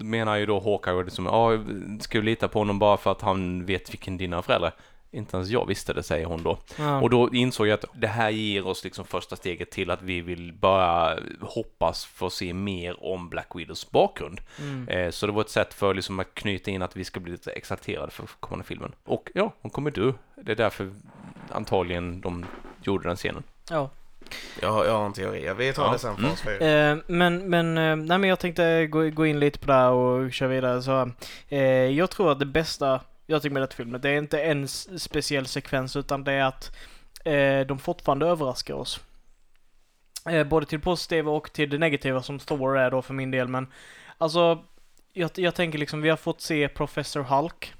menar ju då Hawkeye liksom, ja, ska vi lita på honom bara för att han vet vilken dina föräldrar är? Inte ens jag visste det, säger hon då. Ja. Och då insåg jag att det här ger oss liksom första steget till att vi vill bara hoppas få se mer om Black Widows bakgrund. Mm. Eh, så det var ett sätt för liksom att knyta in att vi ska bli lite exalterade för kommande filmen. Och ja, hon kommer dö. Det är därför antagligen de gjorde den scenen. Ja. Jag har, jag har en teori, vi tar Ja. det sen Mm. fas fyra. Eh, men, men, eh, nej men jag tänkte gå, gå in lite på det här och köra vidare så. Eh, jag tror att det bästa jag tycker med detta filmen, det är inte en speciell sekvens utan det är att eh, de fortfarande överraskar oss. Eh, både till det positiva och till det negativa som Thor är då för min del men alltså jag, jag tänker liksom vi har fått se Professor Hulk.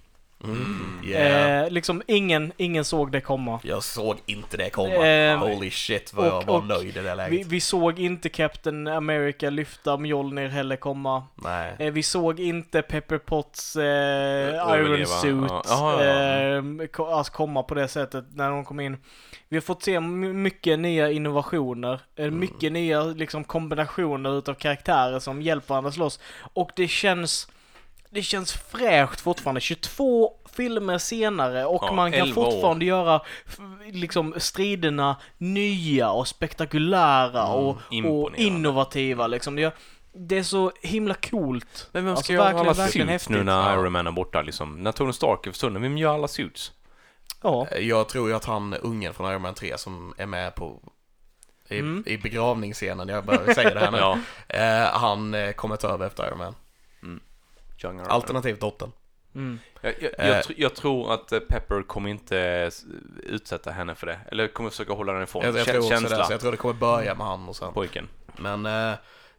Mm. Yeah. Eh, liksom ingen, ingen såg det komma. Jag såg inte det komma. Eh, Holy shit vad jag och- var och nöjd i det Vi, läget. vi såg inte Captain America lyfta Mjolnir heller komma. Nej. Eh, vi såg inte Pepper Potts eh, Överleva. Iron Suit Ja. Jaha, ja. eh, alltså komma på det sättet när de kom in. Vi har fått se mycket nya innovationer, eh, Mm. mycket nya liksom kombinationer utav karaktärer som hjälper varandra slåss. Och det känns, det känns fräscht fortfarande. 22 filmer senare och Ja, man kan 11 år. fortfarande göra liksom striderna nya och spektakulära Mm, och, och innovativa liksom. Det, det är så himla coolt. Men vem ska Alltså, göra alla suits nu när. Iron Man är borta liksom? När Tony Stark är försvunnen, vem gör alla suits? Ja. Jag tror ju att han, ungen från Iron Man 3 som är med på i, Mm. i begravningsscenen, jag bara säger det här nu. Ja, eh, han eh, kommer ta över efter Iron Man. Man. Alternativt dottern. Mm. Jag, jag, Eh. jag, tr- jag tror att eh, Pepper kommer inte eh, utsätta henne för det. Eller kommer försöka hålla den ifrån Jag, jag tror också det, så jag tror det kommer börja med han och sen. pojken. Men eh,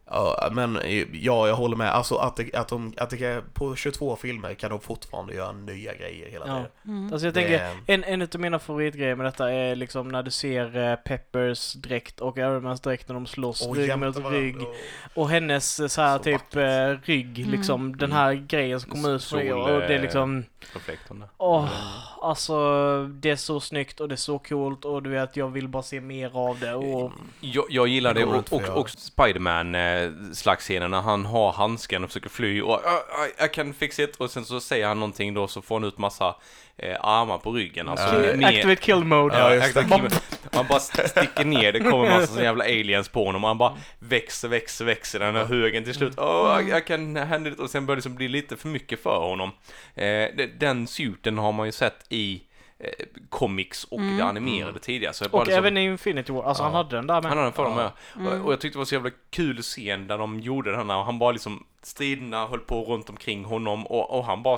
Ja, men ja, jag håller med. Alltså att, det, att, de, att det kan, på 22 filmer kan de fortfarande göra nya grejer hela Ja. tiden. Mm. Alltså jag Det tänker, är- en, en av mina favoritgrejer med detta är liksom när du ser eh, Peppers dräkt och Iron Mans dräkt när de slåss Och rygg mot rygg. och- Och hennes eh, så här Så typ vackert. eh, rygg, Mm. liksom den här grejen som kommer ut från och det är liksom Reflektorn. Åh, alltså det är så snyggt och det är så coolt och du vet jag vill bara se mer av det och Jag, jag gillar Det det och, och, och Spiderman slagsscenen när han har handsken och försöker fly och "Ah, I, I can fix it och sen så säger han någonting då så får han ut massa eh, armar på ryggen. Alltså, Ja, mer- Activate kill mode. Ja, Ja, just det. Man bara sticker ner, det kommer massa såna jävla aliens på honom och han bara växer, växer, växer den här högen till slut. Oh, I, I can handle it och sen börjar det liksom bli lite för mycket för honom. Eh, de- den suiten har man ju sett i comics och det animerade tidigare. Så jag bara Och liksom, även i Infinity War, alltså han Ja. hade den där med. han hade den för dem Ja. med. Och, och jag tyckte det var så jävla kul scen där de gjorde den här och han bara liksom striderna höll på runt omkring honom och, och han bara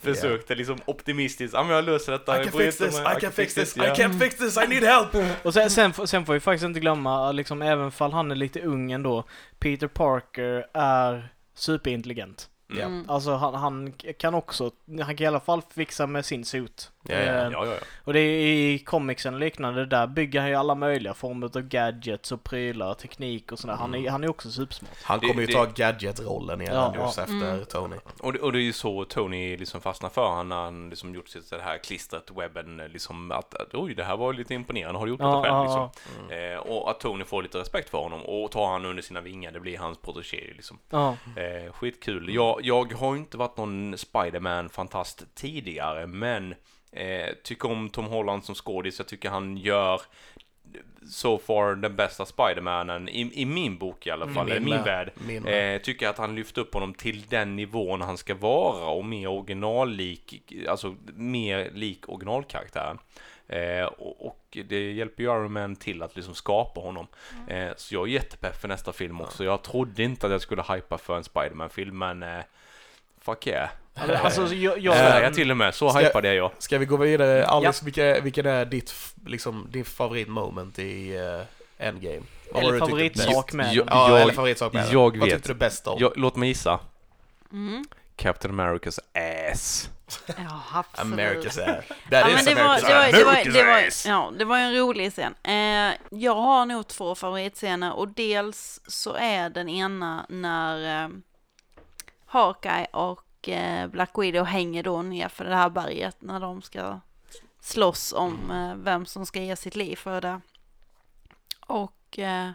försökte liksom optimistiskt, ja men jag löser detta. I can fix this, mig, I can fix this, I ja. can't fix this, I need help! Och sen, sen, får- sen får vi faktiskt inte glömma, liksom även fall han är lite ung ändå, Peter Parker är superintelligent. Ja. Mm. Alltså han, han kan också, han kan i alla fall fixa med sin suit. Ja, ja, Eh, Ja, ja, ja. Och det är i comicsen och liknande, där bygger han ju alla möjliga former av gadgets och prylar, teknik och sådär. Han är, han är också supersmart. Han Det- kommer ju det- ta gadget-rollen i Ja, Avengers ja. efter Mm. Tony. Och det, och det är ju så Tony liksom fastnar för han när han liksom gjort sitt det här klistret, webben, liksom att, att oj det här var lite imponerande, har du gjort Ja, detta själv ja, liksom? Eh, och att Tony får lite respekt för honom och tar han under sina vingar, det blir hans protégé liksom. Ja. Eh, skitkul. Jag, jag har ju inte varit någon Spiderman-fantast tidigare, men eh, tycker om Tom Holland som skådis. Jag tycker han gör so far den bästa Spidermanen i, i min bok i alla fall, Min i min värld. Min. Eh, tycker att han lyft upp honom till den nivån han ska vara och mer originallik, alltså mer lik originalkaraktären. Eh, och, och det hjälper ju Iron Man till att liksom skapa honom. Eh, så jag är jättepepp för nästa film också. Jag trodde inte att jag skulle hypa för en Spiderman-film, men eh, fuck yeah. Alltså jag, Jag jag, jag till och med, så Ska- hypad är jag. Ska vi gå vidare? Alice, vilka, vilken är ditt, liksom, din favoritmoment i uh, Endgame? Vad eller favoritsak med Jag-. Ja, eller favoritsak med den. jag Vad vet. tyckte du bäst om? jag. Låt mig gissa. Mm. Captain Americas ass. Ja. America's ass. Ja, That men is det var, America's det, var, ass. det, var, America's det, var, ass. ja, det var en rolig scen. Eh, jag har nog två favoritscener och dels så är den ena när eh, Hawkeye och eh, Black Widow hänger då ner för det här berget när de ska slåss om eh, vem som ska ge sitt liv för det. Och eh,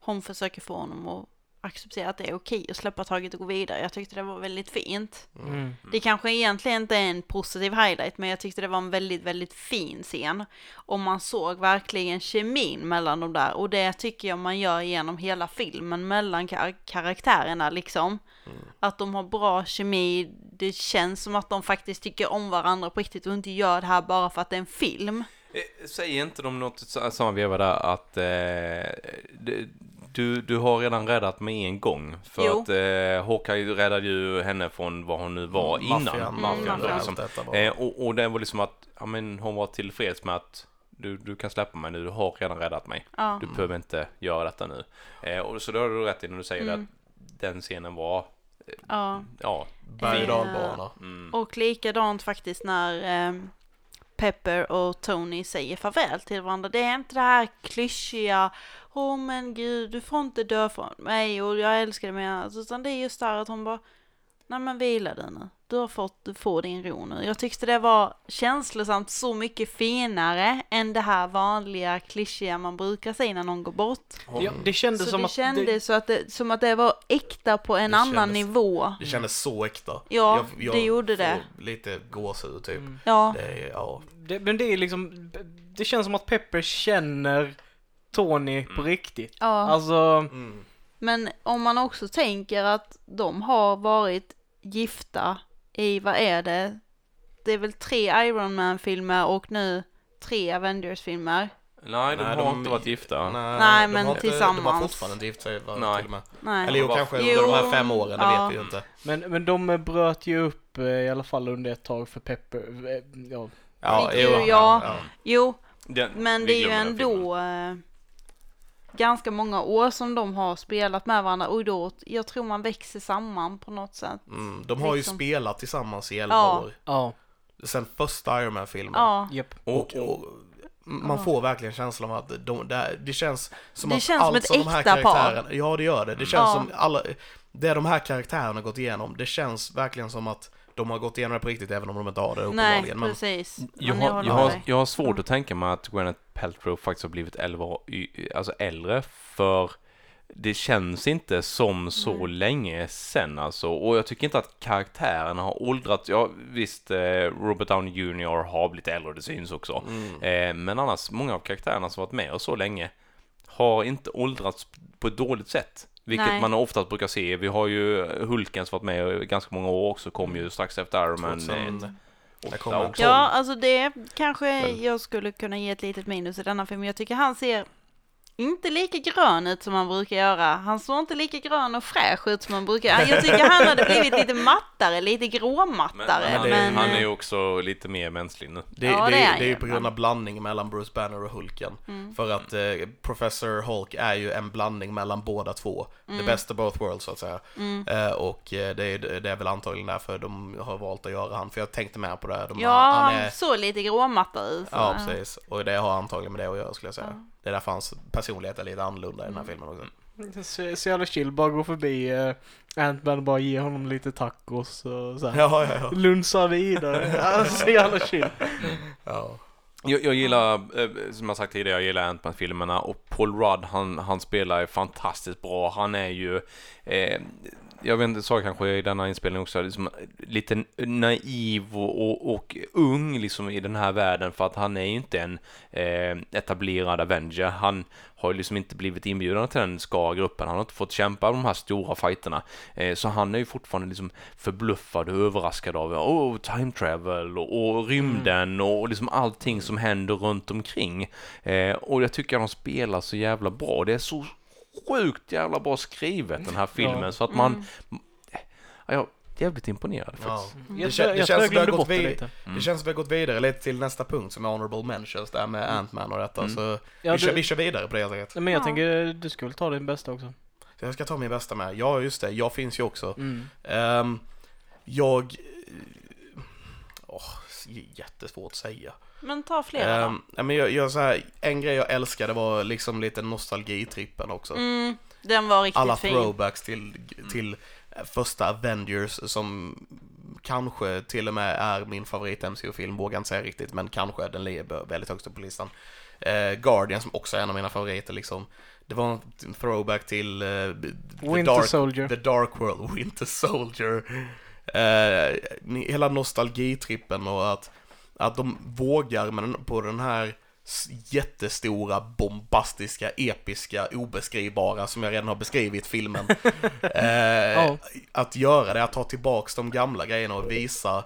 hon försöker få honom att acceptera att det är okej att släppa taget och gå vidare. Jag tyckte det var väldigt fint. Mm. Det kanske egentligen inte är en positiv highlight, men jag tyckte det var en väldigt, väldigt fin scen. Och man såg verkligen kemin mellan de där. Och det tycker jag man gör genom hela filmen, mellan kar- karaktärerna liksom. Att de har bra kemi, det känns som att de faktiskt tycker om varandra på riktigt och inte gör det här bara för att det är en film. Eh, Säger inte de något samma veva där att eh, d- du, du har redan räddat mig en gång? För Jo. att eh, Hawkeye räddade ju henne från vad hon nu var innan. Maffian, Maffian maffian. liksom. Detta var- eh, och, och det var liksom att ja, men hon var tillfreds med att du, du kan släppa mig nu, du har redan räddat mig. Ja, Du behöver inte göra detta nu. Eh, och så då har du rätt i när du säger Mm. att den scenen var, ja. ja, Berg och mm, Och likadant faktiskt när ehm, Pepper och Tony säger farväl till varandra. Det är inte det här klyschiga, åh men gud, du får inte dö från mig och jag älskar dig mer. Utan det är just där att hon bara, nej men vila dig nu. Du har fått, du får din ro nu. Jag tyckte det var känslosamt så mycket finare än det här vanliga klyschiga man brukar säga när någon går bort. Ja, det kändes Så som det att kändes så att det, som att det var äkta på en Det annan kändes- nivå. Det kändes så äkta. Ja, det gjorde det. lite gåshud typ. Mm. Ja, Det ja. det, men det är liksom, det känns som att Pepper känner Tony på riktigt. ja. Alltså, Mm. Men om man också tänker att de har varit gifta i, vad är det? Det är väl tre Iron Man-filmer och nu tre Avengers-filmer. nej, de Nej, har de- inte varit gifta. Nej, de men har inte- De har tillsammans. fortfarande inte gift sig va, Nej. till och med. Nej. Eller jo, Var- kanske Jo, under de här fem åren, det ja. vet vi ju inte. men, men de bröt ju upp eh, i alla fall under ett tag för Pepper. eh, Ja, Ja, jo, ju- ja. ja. Jo, Den- men vi det är ju glömmer den filmen. ändå... eh, ganska många år som de har spelat med varandra och då, jag tror man växer samman på något sätt. Mm, de har ju Liksom. spelat tillsammans i 11 Ja. år. Ja, Sen första Iron Man-filmen. Ja, japp. Och, och man får verkligen känslan av att de, det, det känns som Det att känns som allt ett som de här äkta par. karaktärerna, Ja, det gör det. Det känns Ja. som alla, det de här karaktärerna gått igenom, det känns verkligen som att de har gått igenom det på riktigt även om de inte har det nej uppenbarligen. Men precis. Jag Men har, håller jag, har, jag har svårt att tänka mig att Gwyneth Paltrow faktiskt har blivit 11 år, alltså äldre för det känns inte som så Nej. länge sen alltså och jag tycker inte att karaktärerna har åldrats. Ja visst, eh, Robert Downey Jr har blivit äldre, det syns också. mm. Eh, men annars, många av karaktärerna som varit med och så länge har inte åldrats på ett dåligt sätt. Vilket Nej. man oftast brukar se. Vi har ju Hulken som varit med ganska många år också, kom ju strax efter Iron Man. 2000, också. Ja, alltså det kanske Men- jag skulle kunna ge ett litet minus i denna film. Jag tycker han ser inte lika grön ut som han brukar göra. Han såg inte lika grön och fräsch ut som han brukar. Jag tycker han hade blivit lite mattare, lite gråmattare. men, han, är, men, han är ju också lite mer mänsklig nu. Det, Ja, det, det är det är ju på grund av blandning mellan Bruce Banner och Hulken. Mm. För att eh, Professor Hulk är ju en blandning mellan båda två. The best of both worlds så att säga. Mm. Eh, och eh, det är, det är väl antagligen därför de har valt att göra han. För jag tänkte med på det. De, Ja, han han är, såg lite gråmattare ut. Ja, precis. Och det har antagligen med det att göra skulle jag säga. Ja. Det är därför hans personlighet är lite annorlunda i den här Mm. filmen också. Så, så jävla chill, bara gå förbi uh, Ant-Man och bara ge honom lite tacos och så här. Ja, ja, ja. Lunsa vidare. Alltså, så jävla chill. ja. Jag, jag gillar, eh, som jag sagt tidigare, jag gillar Ant-Man-filmerna och Paul Rudd, han, han spelar fantastiskt bra. Han är ju, eh, jag vet inte, sa kanske i denna inspelning också, liksom, lite naiv och, och, och ung liksom i den här världen för att han är ju inte en eh, etablerad Avenger. Han har ju liksom inte blivit inbjuden till den ska-gruppen. Han har inte fått kämpa de här stora fighterna. Eh, så han är ju fortfarande liksom förbluffad och överraskad av oh, time travel och, och rymden och liksom allting som händer runt omkring. Eh, och jag tycker att de spelar så jävla bra. Det är så sjukt jävla bra skrivet den här filmen Ja. så att man... Mm. Ja, jag är jävligt imponerad Ja. faktiskt. Jag, Det känns jag som vi har gått bort det vid- lite. Mm. Det känns som vi har gått vidare lite till nästa punkt som är honorable mentions där med Ant-Man och detta. Mm. Så Ja, vi, kör, du- vi kör vidare på det. Nej, Men jag Ja. tänker, du skulle ta din bästa också. Så jag ska ta min bästa med. Ja, just det. Jag finns ju också. Mm. Ehm, jag... Åh, jättesvårt att säga. Men ta flera Um, men jag, jag, så här, en grej jag älskade var liksom lite nostalgitrippen också. då. Mm, den var riktigt Alla fin. throwbacks till, till första Avengers som kanske till och med är min favorit MCU-film, vågar inte säga riktigt, men kanske den ligger väldigt högst upp på listan. Eh, Guardian som också är en av mina favoriter liksom. Det var en throwback till eh, The Winter Dark Soldier. The Dark World, Winter Soldier. Eh, hela nostalgitrippen och att, att de vågar med den, på den här jättestora, bombastiska, episka, obeskrivbara som jag redan har beskrivit filmen. eh, Ja. Att göra det, att ta tillbaks de gamla grejerna och visa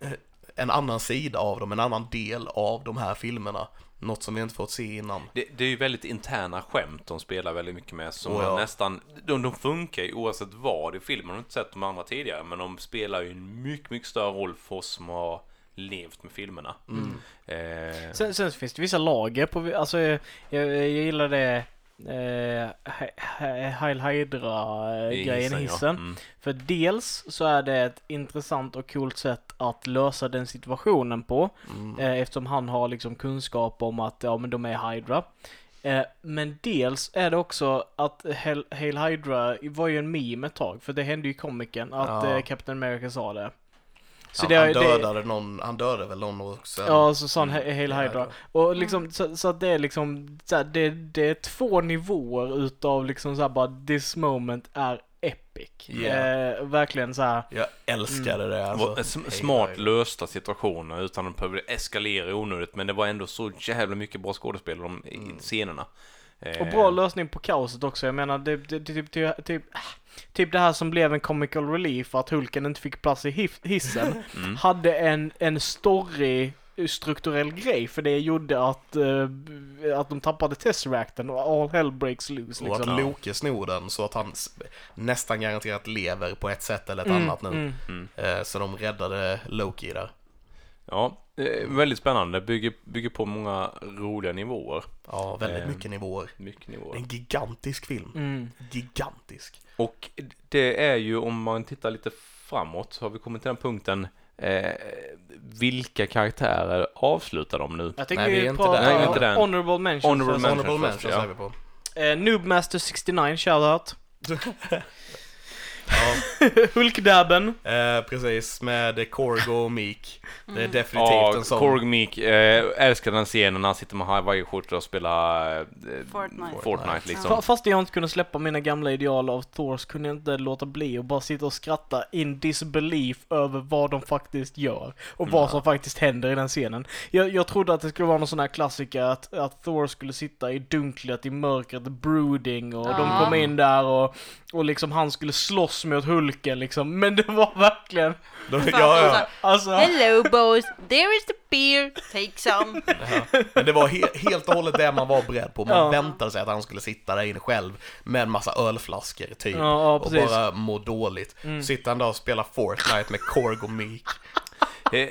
eh, en annan sida av dem, en annan del av de här filmerna. Något som vi inte fått se innan. Det, det är ju väldigt interna skämt de spelar väldigt mycket med som Oh, ja. man nästan, de, de funkar ju oavsett vad i filmen. Jag har inte sett de andra tidigare men de spelar ju en mycket, mycket större roll för oss som har levt med filmerna. Mm. Eh, Sen, sen finns det vissa lager på, alltså jag, jag, jag gillar det eh, He- He- Heil Hydra-grejen i hissen. Mm. För dels så är det ett intressant och coolt sätt att lösa den situationen på. Mm. Eh, eftersom han har liksom kunskap om att ja men de är Hydra. Eh, men dels är det också att Hail, Hydra var ju en meme ett tag. För det hände ju i komikern att Ja. eh, Captain America sa det. Så han, det, han det, dödade någon, han dödade väl någon också? Ja, så sa han Mm. Hail Hydra. Och liksom, så, så att det är liksom, så här, det, det är två nivåer utav liksom så här bara this moment är epic. Yeah. Eh, verkligen så här. Jag älskade det Det alltså. sm- Hej, smart lösta situationer utan att behöva eskalera onödigt men det var ändå så jävla mycket bra skådespel i de- Mm. scenerna. Eh, Och bra lösning på kaoset också. Jag menar, det, det, det, typ, typ, typ, typ det här som blev en comical relief, att Hulken inte fick plats i hissen, mm. hade en, en story strukturell grej för det gjorde att, eh, att de tappade Tesseracten och all hell breaks loose Och liksom. att Loke snor den så att han nästan garanterat lever på ett sätt eller ett Mm, annat nu. mm. Mm. Eh, Så de räddade Loki där. Ja, eh, väldigt spännande. Bygger, bygger på många roliga nivåer. Ja, väldigt Eh. mycket nivåer. Mycket nivåer. en gigantisk film. Mm. Gigantisk. Och det är ju om man tittar lite framåt så har vi kommit till den punkten eh, vilka karaktärer avslutar de nu? Jag tycker Nej, vi är vi inte där. Nej, inte där. honorable mentions. Honorable mentions. Honorable mentions ja. är vi på. Eh, Noobmaster 69, shoutout. Ja, Hulkdabben. eh, precis. Med Korgo och Meek. Det är definitivt Ja, en sån. Korg Meek, eh, älskar den scenen när han sitter med hawaiiskjorta och spelar eh, Fortnite. Fortnite liksom. Fa- Fast jag inte kunde släppa mina gamla ideal av Thor så kunde jag inte låta bli och bara sitta och skratta in disbelief över vad de faktiskt gör. Och vad som faktiskt händer i den scenen. Jag, jag trodde att det skulle vara någon sån här klassiker att, att Thor skulle sitta i dunklet, i mörkret, brooding och de Ja. kom in där och, och liksom han skulle slåss mot Hulken liksom. Men det var verkligen, Då- ja, ja. alltså. Hello boys, there is the beer, take some. Ja. Men det var he- helt och hållet det man var beredd på. Man Ja. väntade sig att han skulle sitta där inne själv med en massa ölflaskor typ. Ja, ja, och. Mm. bara må dåligt. Sitter han där och spelar Fortnite med Korg och Meek. Eh,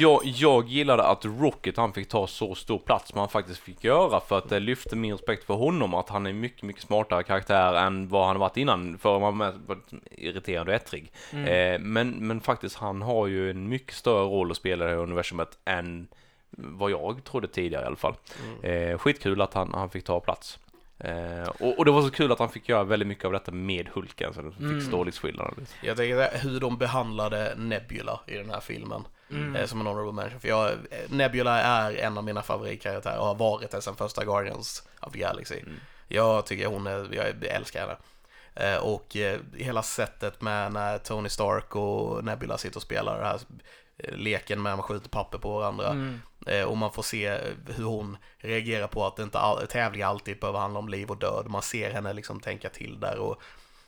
jag, jag gillade att Rocket han fick ta så stor plats som han faktiskt fick göra för att det lyfte min respekt för honom att han är mycket, mycket smartare karaktär än vad han varit innan för han var irriterande och ettrig. Eh, men, men faktiskt han har ju en mycket större roll att spela i det här universumet än vad jag trodde tidigare i alla fall. Eh, skitkul att han, han fick ta plats. Eh, och, och det var så kul att han fick göra väldigt mycket av detta med Hulken så det fick storleksskillnader. Jag tänker hur de behandlade Nebula i den här filmen. Eh, som en honorable mention. För jag, eh, Nebula är en av mina favoritkaraktärer och har varit det sedan första Guardians of the Galaxy. Jag tycker hon är, jag älskar henne. Eh, och hela sättet med när Tony Stark och Nebula sitter och spelar det här leken med att man skjuter papper på varandra. Mm. Och man får se hur hon reagerar på att det inte all, tävlingar alltid behöver handla om liv och död. Man ser henne liksom tänka till där och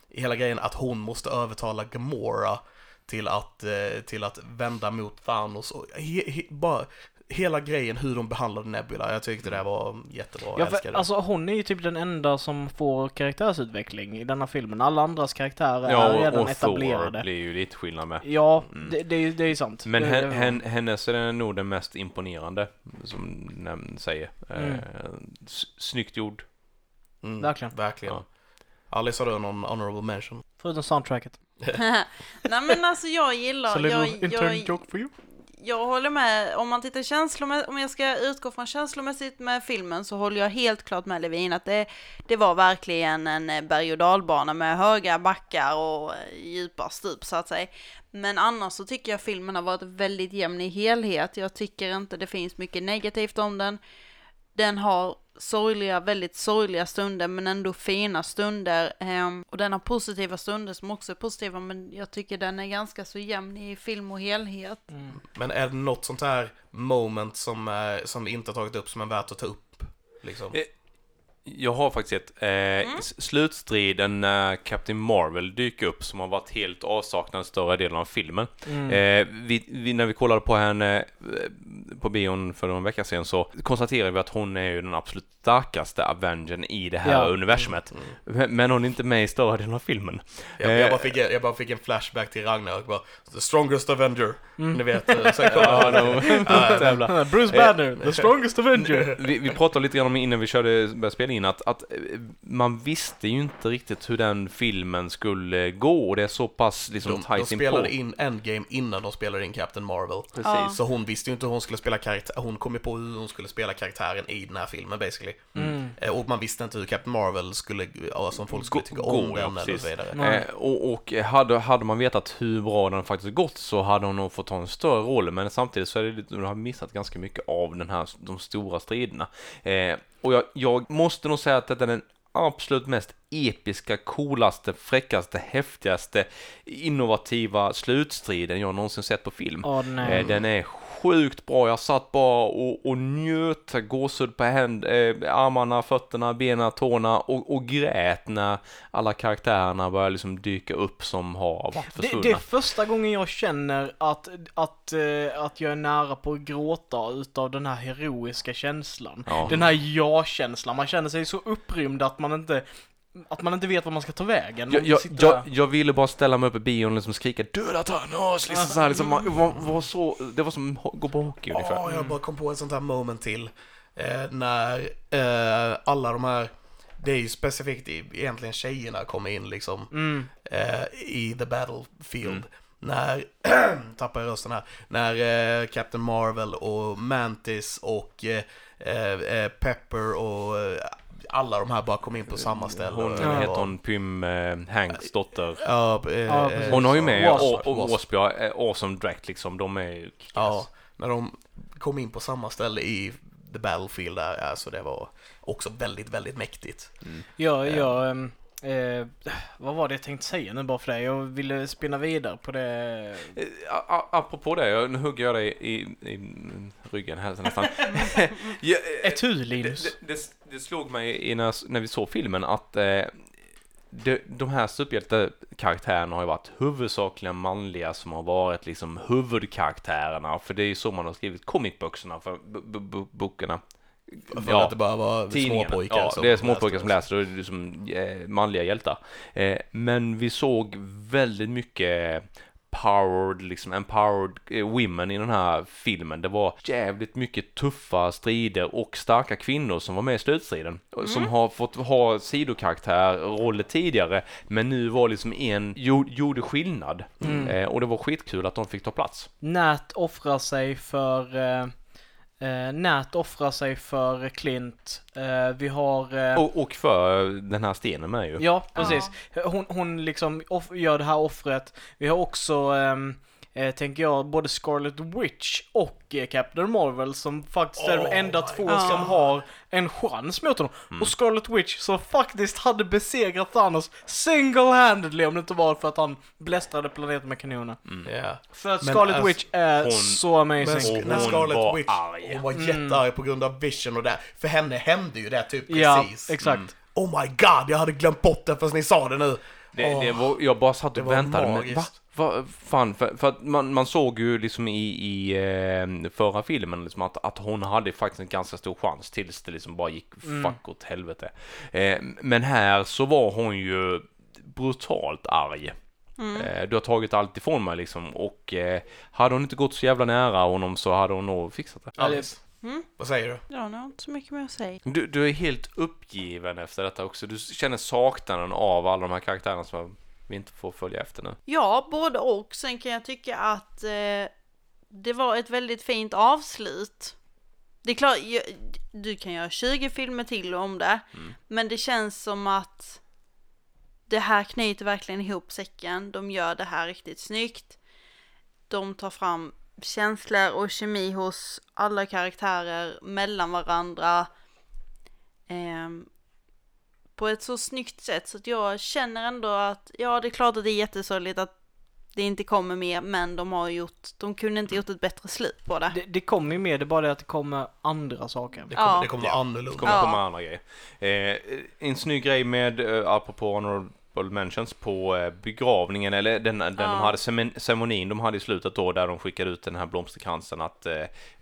hela grejen att hon måste övertala Gamora till att, eh, till att vända mot Thanos och he, he, bara hela grejen hur de behandlade Nebula. Jag tyckte det var jättebra. Jag Ja, älskar för, det. alltså hon är ju typ den enda som får karaktärsutveckling i denna filmen. Alla andras karaktärer Ja, är och, redan och Thor etablerade. blir ju lite skillnad med. Ja, det, det, är ju- det är ju sant. Men det, hen, det- hen, hennes är nog den mest imponerande, som nämn säger. Mm. Eh, snyggt gjord. mm, verkligen. Verkligen. Ja. Alice, har du någon honorable mention? Förutom soundtracket. Nej men alltså jag gillar, little jag, jag, joke for you. jag håller med, om man tittar känslomässigt, om jag ska utgå från känslomässigt med filmen så håller jag helt klart med Levin att det, det var verkligen en eh, berg och dalbana med höga backar och eh, djupa stup så att säga. Men annars så tycker jag filmen har varit väldigt jämn i helhet. Jag tycker inte det finns mycket negativt om den. Den har sorgliga, väldigt sorgliga stunder men ändå fina stunder. ehm, och den har positiva stunder som också är positiva men jag tycker den är ganska så jämn i film och helhet. Men är det något sånt här moment som, eh, som vi inte har tagit upp som är värt att ta upp? Liksom? Jag har faktiskt ett. Eh, s- Slutstriden när Captain Marvel dyker upp som har varit helt avsaknad större delen av filmen. Mm. Eh, vi, vi, när vi kollade på henne eh, på bion för någon vecka sedan så konstaterade vi att hon är ju den absolut starkaste Avengern i det här Ja. universumet. Men men hon är inte med i större delen av filmen. Jag, Eh, jag, bara fick, jag bara fick en flashback till Ragnarök bara, The strongest Avenger. Ni vet, eh, sen kom Ja, no. Bruce Banner, the strongest Avenger. Vi, vi pratade lite grann om innan vi körde, började spela in att, att eh, man visste ju inte riktigt hur den filmen skulle gå och det är så pass liksom de, de tajt inpå. spelade in Endgame innan de spelade in Captain Marvel. Precis. Ja. Så hon visste ju inte hur hon skulle spela karaktär, hon kom ju på hur hon skulle spela karaktären i den här filmen basically. Mm. Eh, Och man visste inte hur Captain Marvel skulle, alltså om folk skulle tycka gå, om den eller precis. så vidare. Eh, och och hade, hade man vetat hur bra den faktiskt gått så hade hon nog fått ta en större roll men samtidigt så är det lite, de har missat ganska mycket av den här, de stora striderna. Eh, och jag, jag måste nog säga att detta är den absolut mest episka, coolaste, fräckaste, häftigaste, innovativa slutstriden jag någonsin sett på film. Eh, Den är sjukt bra. Jag satt bara och, och njöt, gåshud på händ, eh, armarna, fötterna, benen, tårna och, och grät när alla karaktärerna började liksom dyka upp som har varit Det, försvunna. det är första gången jag känner att, att, eh, att jag är nära på att gråta utav den här heroiska känslan. Ja. Den här ja-känslan. Man känner sig så upprymd att man inte att man inte vet var man ska ta vägen. Jag, jag, jag, jag ville bara ställa mig upp i bion och liksom skrika Döda Thanos! Liksom så här, liksom, man, var, var så, det var som ho- gå på hockey ungefär. Ja, jag bara kom på ett sånt här moment till. Eh, när eh, alla de här, det är ju specifikt i- egentligen tjejerna kommer in liksom Mm. eh, i the battlefield. Mm. När, tappar jag rösten här, när eh, Captain Marvel och Mantis och eh, eh, eh, Pepper och eh, alla de här bara kom in på samma ställe. Hon det heter hon, Pym eh, Hanks dotter. Ja, eh, Ja, eh. Hon har ju med Wasp, och, Wasp. Ja, eh, Awesome Direct liksom, de är ju Ja, när de kom in på samma ställe i The Battlefield där, alltså det var också väldigt, väldigt mäktigt. Ja, jag... ehm, Eh, vad var det jag tänkte säga nu bara för det? Jag ville spinna vidare på det. Eh, a- Apropå det, jag- nu hugger jag dig i, i ryggen här nästan. eh, Ett huvud det, Linus. det, det, det slog mig i när, när vi såg filmen att eh, de, de här superhjältekaraktärerna har ju varit huvudsakligen manliga som har varit liksom huvudkaraktärerna. För det är ju så man har skrivit comicböckerna för. För att det bara var småpojkar Ja, som det är småpojkar som läser och som eh, manliga hjältar. Eh, men vi såg väldigt mycket powered, liksom empowered eh, women i den här filmen. Det var jävligt mycket tuffa strider och starka kvinnor som var med i slutstriden. Som har fått ha sidokaraktär, roller tidigare, men nu var liksom en, gjorde, skillnad. Eh, och det var skitkul att de fick ta plats. Nat offrar sig för... Eh, eh, Nat offrar sig för Clint. Eh, vi har... Eh, Och, och för den här stenen med ju. Ja, precis. Hon, hon liksom gör det här offret. Vi har också, ehm, eh, tänker jag, både Scarlet Witch och eh, Captain Marvel som faktiskt är de Oh enda my två God. som har en chans mot honom. Och Scarlet Witch som faktiskt hade besegrat Thanos single-handedly om det inte var för att han blästrade planeten med kanoner. Ja. För att Men Scarlet alltså, Witch är hon- så amazing. Men sk- när hon Scarlet var Witch, arg. hon var jättearg på grund av Vision och det. För henne hände ju det typ ja, precis. exakt. Oh my god, jag hade glömt bort det fast ni sa det nu. Det, det var, jag bara satt och var väntade, men va? magiskt. Va fan, för, för att man, man såg ju liksom i, i eh, förra filmen liksom att, att hon hade faktiskt en ganska stor chans tills det liksom bara gick fuck åt helvete. Eh, men här så var hon ju brutalt arg. Eh, du har tagit allt ifrån mig liksom och eh, hade hon inte gått så jävla nära honom så hade hon nog fixat det. Alice, Mm. vad säger du? Jag har inte så mycket mer att säga. Du, du är helt uppgiven efter detta också. Du känner saknaden av alla de här karaktärerna som vi inte får följa efter nu. Ja, både och. Sen kan jag tycka att eh, det var ett väldigt fint avslut. Det är klart, jag, du kan göra 20 filmer till om det, men det känns som att det här knyter verkligen ihop säcken. De gör det här riktigt snyggt. De tar fram känslor och kemi hos alla karaktärer mellan varandra. Ehm, på ett så snyggt sätt så att jag känner ändå att ja, det är klart att det är jättesorgligt att det inte kommer mer, men de har gjort, de kunde inte gjort ett bättre slut på det. Det, det kommer ju med, det är bara det att det kommer andra saker. Det kommer, Ja. det kommer vara Det annorlunda. kommer Ja. komma andra grejer. Eh, en snygg grej med, eh, apropå honorable mentions, på eh, begravningen, eller den, den de hade, ceremonin de hade i slutet då, där de skickade ut den här blomsterkransen att eh,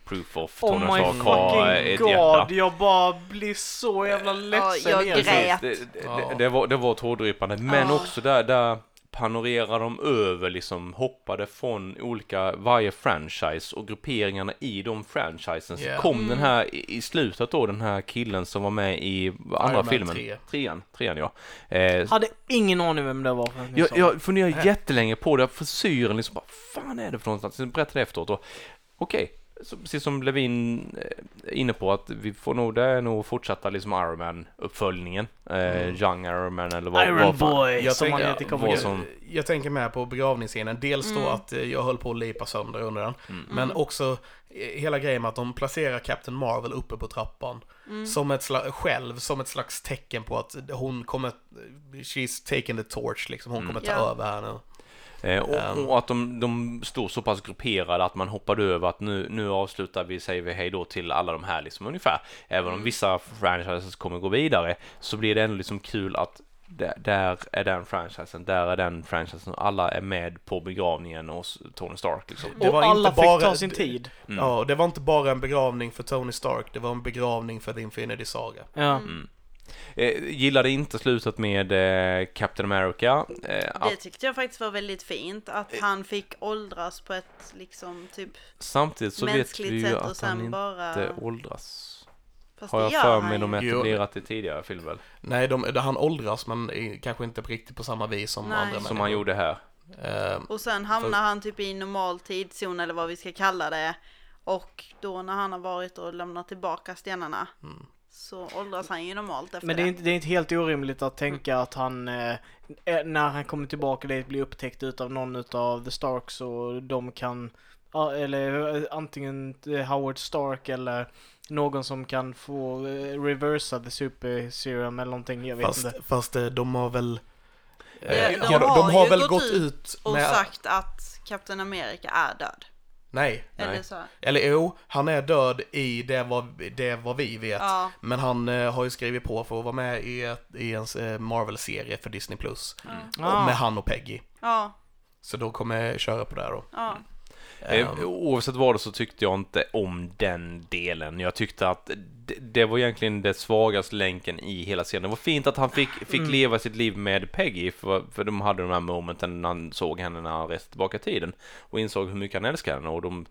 proof of Oh Tony my Stark har fucking ett god, hjärta. jag bara blir så jävla ledsen jag igen. grät. Det, det, Ja. det, det, var, det var tårdrypande, men Ja. också där, där panorerar de över, liksom hoppade från olika, varje franchise och grupperingarna i de franchisen. Så Yeah. kom den här i, i slutet då, den här killen som var med i andra Man filmen. 3. Trean, trean ja. Eh, Hade ingen aning vem det var förrän ni jag, sa jag funderar jättelänge på det, frisyren liksom, vad fan är det för någonstans? Jag berättade det efteråt och okej, precis som Levin eh, är inne på att vi får nog, det är nog fortsätta liksom Iron Man-uppföljningen. Eh, Young Iron Man eller vad, Iron vad fan. Boy, Jag i vad comics. som- Jag, jag tänker med på begravningsscenen. Dels då att eh, jag höll på att lipa sönder under den. Men också eh, hela grejen med att de placerar Captain Marvel uppe på trappan. Som ett slags, själv, som ett slags tecken på att hon kommer, she's taken the torch liksom. Hon kommer ta Ja. över här nu. Eh, och, Ehm. och att de, de står så pass grupperade att man hoppade över att nu, nu avslutar vi, säger vi hej då till alla de här liksom ungefär. Även Mm. om vissa franchises kommer gå vidare så blir det ändå liksom kul att där, är den franchisen, där är den franchisen, alla är med på begravningen hos Tony Stark liksom. Det Och var alla inte fick bara- ta sin tid. Mm. Ja, det var inte bara en begravning för Tony Stark, det var en begravning för The Infinity Saga. Ja. Mm. Eh, gillade inte slutet med eh, Captain America. Eh, Det tyckte jag faktiskt var väldigt fint. Att han fick åldras på ett liksom typ samtidigt så vet mänskligt vi ju att han sen inte bara... åldras. Fast Har jag för mig de etablerat i tidigare film väl? Nej, de, han åldras men i- kanske inte riktigt på samma vis som Nej. andra Som människor. han gjorde här. Eh, Och sen hamnar han typ i normal tidszon eller vad vi ska kalla det. Och då när han har varit och lämnat tillbaka stenarna Mm. Så åldras han ju normalt efter Men det är, inte, det är inte helt orimligt att tänka att han, eh, när han kommer tillbaka dit, blir upptäckt utav någon utav The Starks och de kan, eller eh, antingen eh, Howard Stark eller någon som kan få eh, reversa the super serum eller någonting, jag vet fast, inte. fast de har väl... Ja, de ja, har de har ju väl gått gått ut ut Och med... sagt att Captain America är död. Nej. Eller Nej. så. Eller jo, han är död i det vad, det vad vi vet. Ja. Men han eh, har ju skrivit på för att vara med i, ett, i en eh, Marvel-serie för Disney+. Plus Ah. Med han och Peggy. Ja, Så då kommer jag köra på det här då. ja. Eh, Ehm, oavsett vad det så tyckte jag inte om den delen. Jag tyckte att det, det var egentligen det svagaste länken i hela scenen. Det var fint att han fick, fick Mm. leva sitt liv med Peggy, för, för de hade de här momenten när han såg henne när han reste tillbaka i tiden och insåg hur mycket han älskade henne och de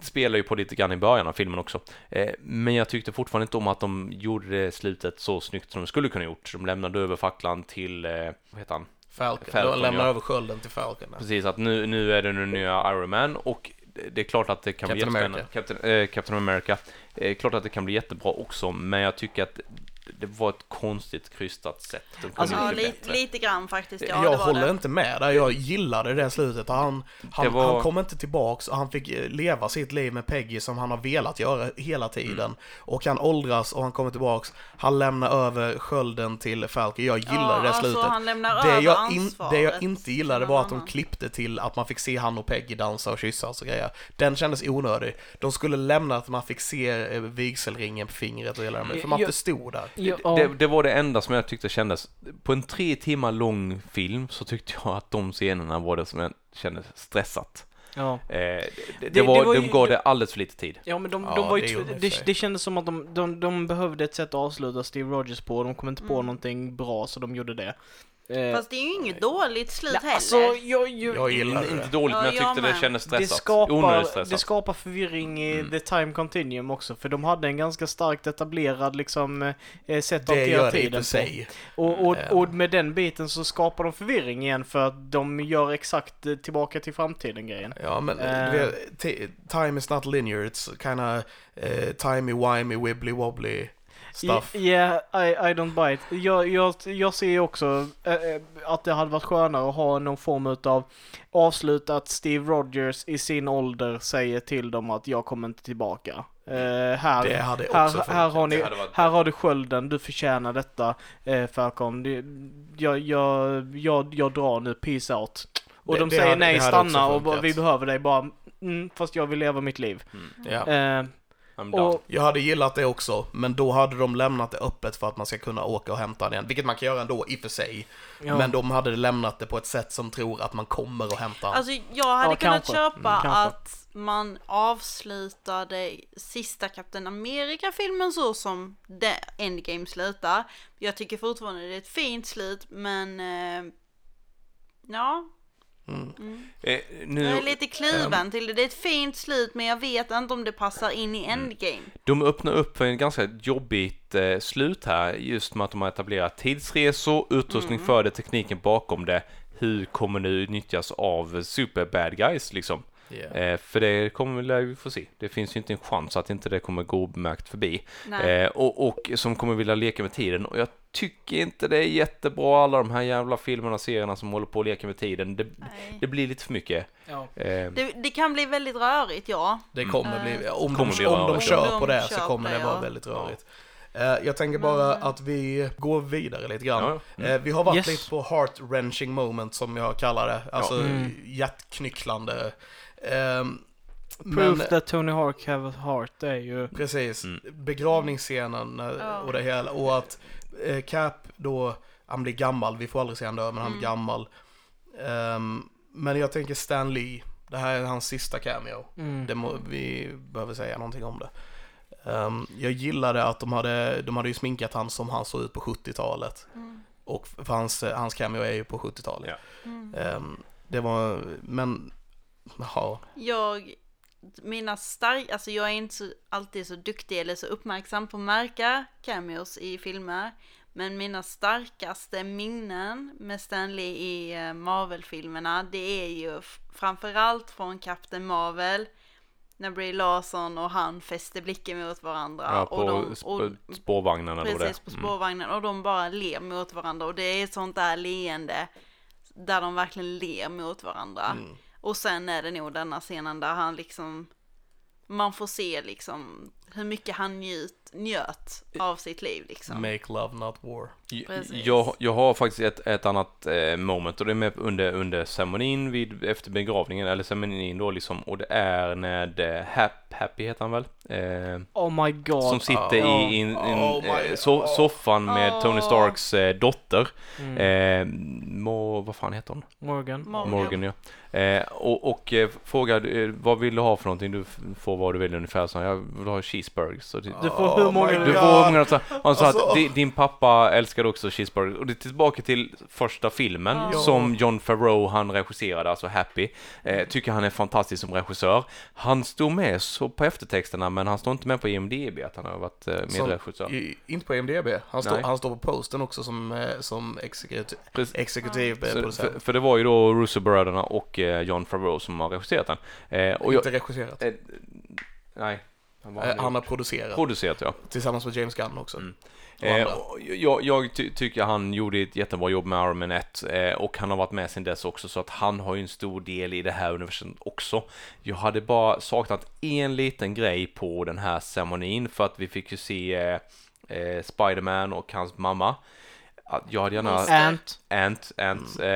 spelar ju på lite grann i början av filmen också. Eh, men jag tyckte fortfarande inte om att de gjorde slutet så snyggt som de skulle kunna gjort. De lämnade över facklan till, eh, vad heter han? Falcon. Falcon, de lämnar ja. över skölden till Falcon. där. Precis, att nu, nu är det den nya Iron Man och det- är klart att det kan bli Captain jättespännande. America. Captain, eh, Captain America. Eh, klart att det kan bli jättebra också, men jag tycker att det var ett konstigt krystat sätt. Alltså, ja lite, lite grann faktiskt. Ja, jag håller det. inte med där, jag gillade det slutet. Han, han, Det var- han kom inte tillbaks och han fick eh, leva sitt liv med Peggy som han har velat göra hela tiden. Mm. Och han åldras och han kommer tillbaks. Han lämnar över skölden till Falcon. Jag gillade Ja, det alltså, slutet. han lämnar det, över jag in, det jag inte gillade var att de klippte till att man fick se han och Peggy dansa och kyssas och grejer. Den kändes onödig. De skulle lämna att man fick se eh, vigselringen på fingret och hela det, för man Jag- inte stod där. Ja, Det, det var det enda som jag tyckte kändes, på en tre timmar lång film så tyckte jag att de scenerna var det som jag kände stressat. ja. Eh, det, det, Det- var, det var ju- de gav det alldeles för lite tid. Ja men de, Ja, de var ju, det det kändes som att de, de, de behövde ett sätt att avsluta Steve Rogers på, de kom inte på Mm. någonting bra så de gjorde det. Eh, Fast det är ju inget dåligt slut heller. alltså, jag, jag, Jag gillar Inte, det. inte dåligt, men jag tyckte det kändes det stressat. skapar, Onödigt stressat. det skapar förvirring i Mm. the time continuum också, för de hade en ganska starkt etablerad liksom eh, sätt att Det hantera gör det i och tiden för på. sig. Och, och, Eh. och med den biten så skapar de förvirring igen för att de gör exakt eh, tillbaka till framtiden grejen. Ja, men Eh. vet, time is not linear, it's kinda uh, timey-wimey, wibbly-wobbly stuff. Ja, yeah, I, I don't buy it. Jag, jag, jag ser också eh, eh, att det hade varit skönare att ha någon form utav avslutat Steve Rogers i sin ålder säger till dem att jag kommer inte tillbaka. Eh, här, här, här, har ni, här har du skölden, du förtjänar detta eh, Falcon. Det, jag, jag, jag, jag drar nu, peace out. Och Det- de det säger hade- nej, stanna och vi behöver dig bara. Mm, fast jag vill leva mitt liv. Ja. Eh, I'm done. Och, Jag hade gillat det också, men då hade de lämnat det öppet för att man ska kunna åka och hämta den igen, vilket man kan göra ändå i och för sig. ja. Men de hade lämnat det på ett sätt som tror att man kommer att hämta den. Alltså jag hade Ja, kunnat kanske. köpa Mm, att man avslutade sista Captain America-filmen så som det Endgame slutar. Jag tycker fortfarande det är ett fint slut, men eh, ja, Mm. Eh, nu, jag är lite kluven till det. Det är ett fint slut, men jag vet inte om det passar in i Endgame. De öppnar upp för en ganska jobbigt eh, slut här, just med att de har etablerat tidsresor, utrustning Mm. för det, tekniken bakom det. Hur kommer det utnyttjas av super bad guys liksom? Yeah. Eh, för det kommer vi lär vi få se. Det finns ju inte en chans att inte det kommer gå obemärkt förbi. Eh, och, och som kommer vilja leka med tiden. Och jag tycker inte det är jättebra alla de här jävla filmerna och serierna som håller på att leka med tiden. Det, det blir lite för mycket. ja. Eh, Det, det kan bli väldigt rörigt, ja. Det kommer bli, om, Kommer de, bli om de kör Om på de det så kommer det det, vara ja. väldigt rörigt. Eh, Jag tänker bara att vi går vidare lite grann. Ja, ja. Eh, Vi har varit Yes. lite på heart-wrenching moment som jag kallar det. Alltså Mm. hjärtknycklande. Ehm, Proof Men that Tony Hawk have a heart, det är ju... precis, Mm. begravningsscenen eh, och det hela. Och att eh, Cap då, han blir gammal, vi får aldrig se han dö, men han blir Mm. gammal. Ehm, Men jag tänker Stan Lee, det här är hans sista cameo. Mm. Det må, vi behöver säga någonting om det. Ehm, jag gillade att de hade, de hade ju sminkat han som han såg ut på 70-talet. Mm. Och för hans, hans cameo är ju på 70-talet. Ja. Mm. Ehm, det var, men, ja. Jag, mina stark, alltså jag är inte så, alltid så duktig eller så uppmärksam på att märka cameos i filmer. Men mina starkaste minnen med Stanley i eh, Marvel-filmerna, det är ju framförallt från Captain Marvel, när Brie Larson och han fäster blicken mot varandra. Ja, och på de, sp- och, spårvagnen eller vad det. Precis, på spårvagnen. Och de bara ler mot varandra. Och det är ett sånt där leende där de verkligen ler mot varandra. Mm. Och sen är det nog denna scenen där han liksom, man får se liksom hur mycket han njut, njöt av sitt liv liksom. Make love not war. Precis. Jag, jag har faktiskt ett, ett annat eh, moment och det är med under, under ceremonin vid, efter begravningen, eller ceremonin då liksom, och det är när Hap, Happy heter han väl? Eh, Oh my god. som sitter Ja. i in, in, Oh my- eh, so, soffan med Oh. Tony Starks eh, dotter. Mm. Eh, Mo, vad fan heter hon? Morgan. Morgan. Morgan ja. Eh, och och eh, eh, vad vill du ha för någonting? Du får vad du vill ungefär. Så jag vill ha cheeseburgers. Så det, Du får hur många du får många så Han sa Alltså. att di, din pappa älskade också cheeseburgers. Och det är tillbaka till första filmen Ja. som John Favreau han regisserade, alltså Happy. Eh, tycker han är fantastisk som regissör. Han stod med så på eftertexterna men han står inte med på IMDB att han har varit eh, medregissör. I, inte på IMDB. Han, står Nej. han står på posten också som, eh, som exekutiv, exekutiv eh, Så, producent. för, för det var ju då Russo-bröderna och eh, John Favreau som har regisserat den. Eh, och jag, Inte regisserat. eh, nej. Han, var, Eh, han har producerat. producerat ja. Tillsammans med James Gunn också. Mm. Eh, jag jag ty tycker han gjorde ett jättebra jobb med Iron Man 1 eh, och han har varit med sen dess också så att han har ju en stor del i det här universum också. Jag hade bara saknat en liten grej på den här ceremonin för att vi fick ju se eh, eh, Spiderman och hans mamma. Jag hade gärna... Ant. Ant, Ant. Eh,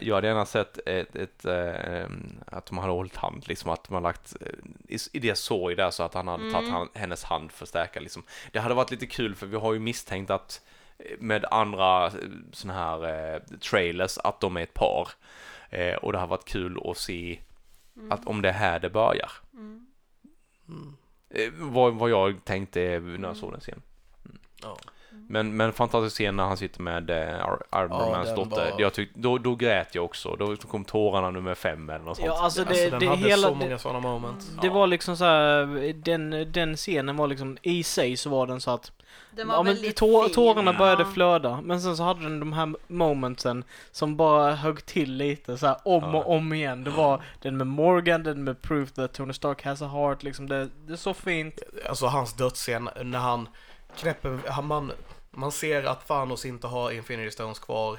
jag hade gärna sett ett, ett, eh, att de hade hållit hand, liksom att man lagt eh, i, i det sorg där så att han hade tagit han, hennes hand för att stärka liksom. Det hade varit lite kul för vi har ju misstänkt att eh, med andra sådana här eh, trailers att de är ett par. Eh, och det har varit kul att se att om det är här det börjar. Mm. Mm. Eh, vad, vad jag tänkte när jag såg den scenen. Ja. Men, men fantastisk scen när han sitter med eh, Ar- Iron Ja, dotter. var- Jag tyck, då, då grät jag också. Då kom tårarna nummer fem eller något sånt. Ja, alltså det, Alltså, den det hade hela... så många sådana moments. Det var liksom så här, den, den scenen var liksom, i sig så var den så att Den var ja, men tå, tårarna började Ja. flöda, men sen så hade den de här momentsen som bara högg till lite så här om Ja. och om igen. Det var den med Morgan, den med Proof that Tony Stark has a heart, liksom det, det är så fint. Alltså hans dödsscen när han knäpper, han, man, man ser att Thanos inte har Infinity Stones kvar.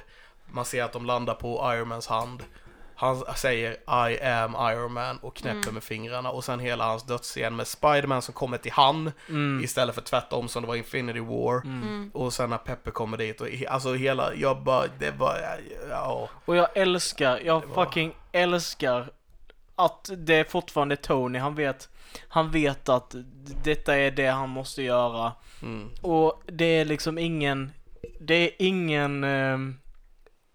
Man ser att de landar på Iron Mans hand. Han säger I am Iron Man och knäpper Mm. med fingrarna och sen hela hans dödsscen med Spiderman som kommer till han Mm. istället för tvärtom som det var Infinity War. Mm. Mm. Och sen när Pepper kommer dit och he- alltså hela, jag bara, det var, ja. Och jag älskar, jag Det var- fucking älskar att det är fortfarande Tony, han vet, han vet att detta är det han måste göra. Mm. Och det är liksom ingen, det är ingen, ehm,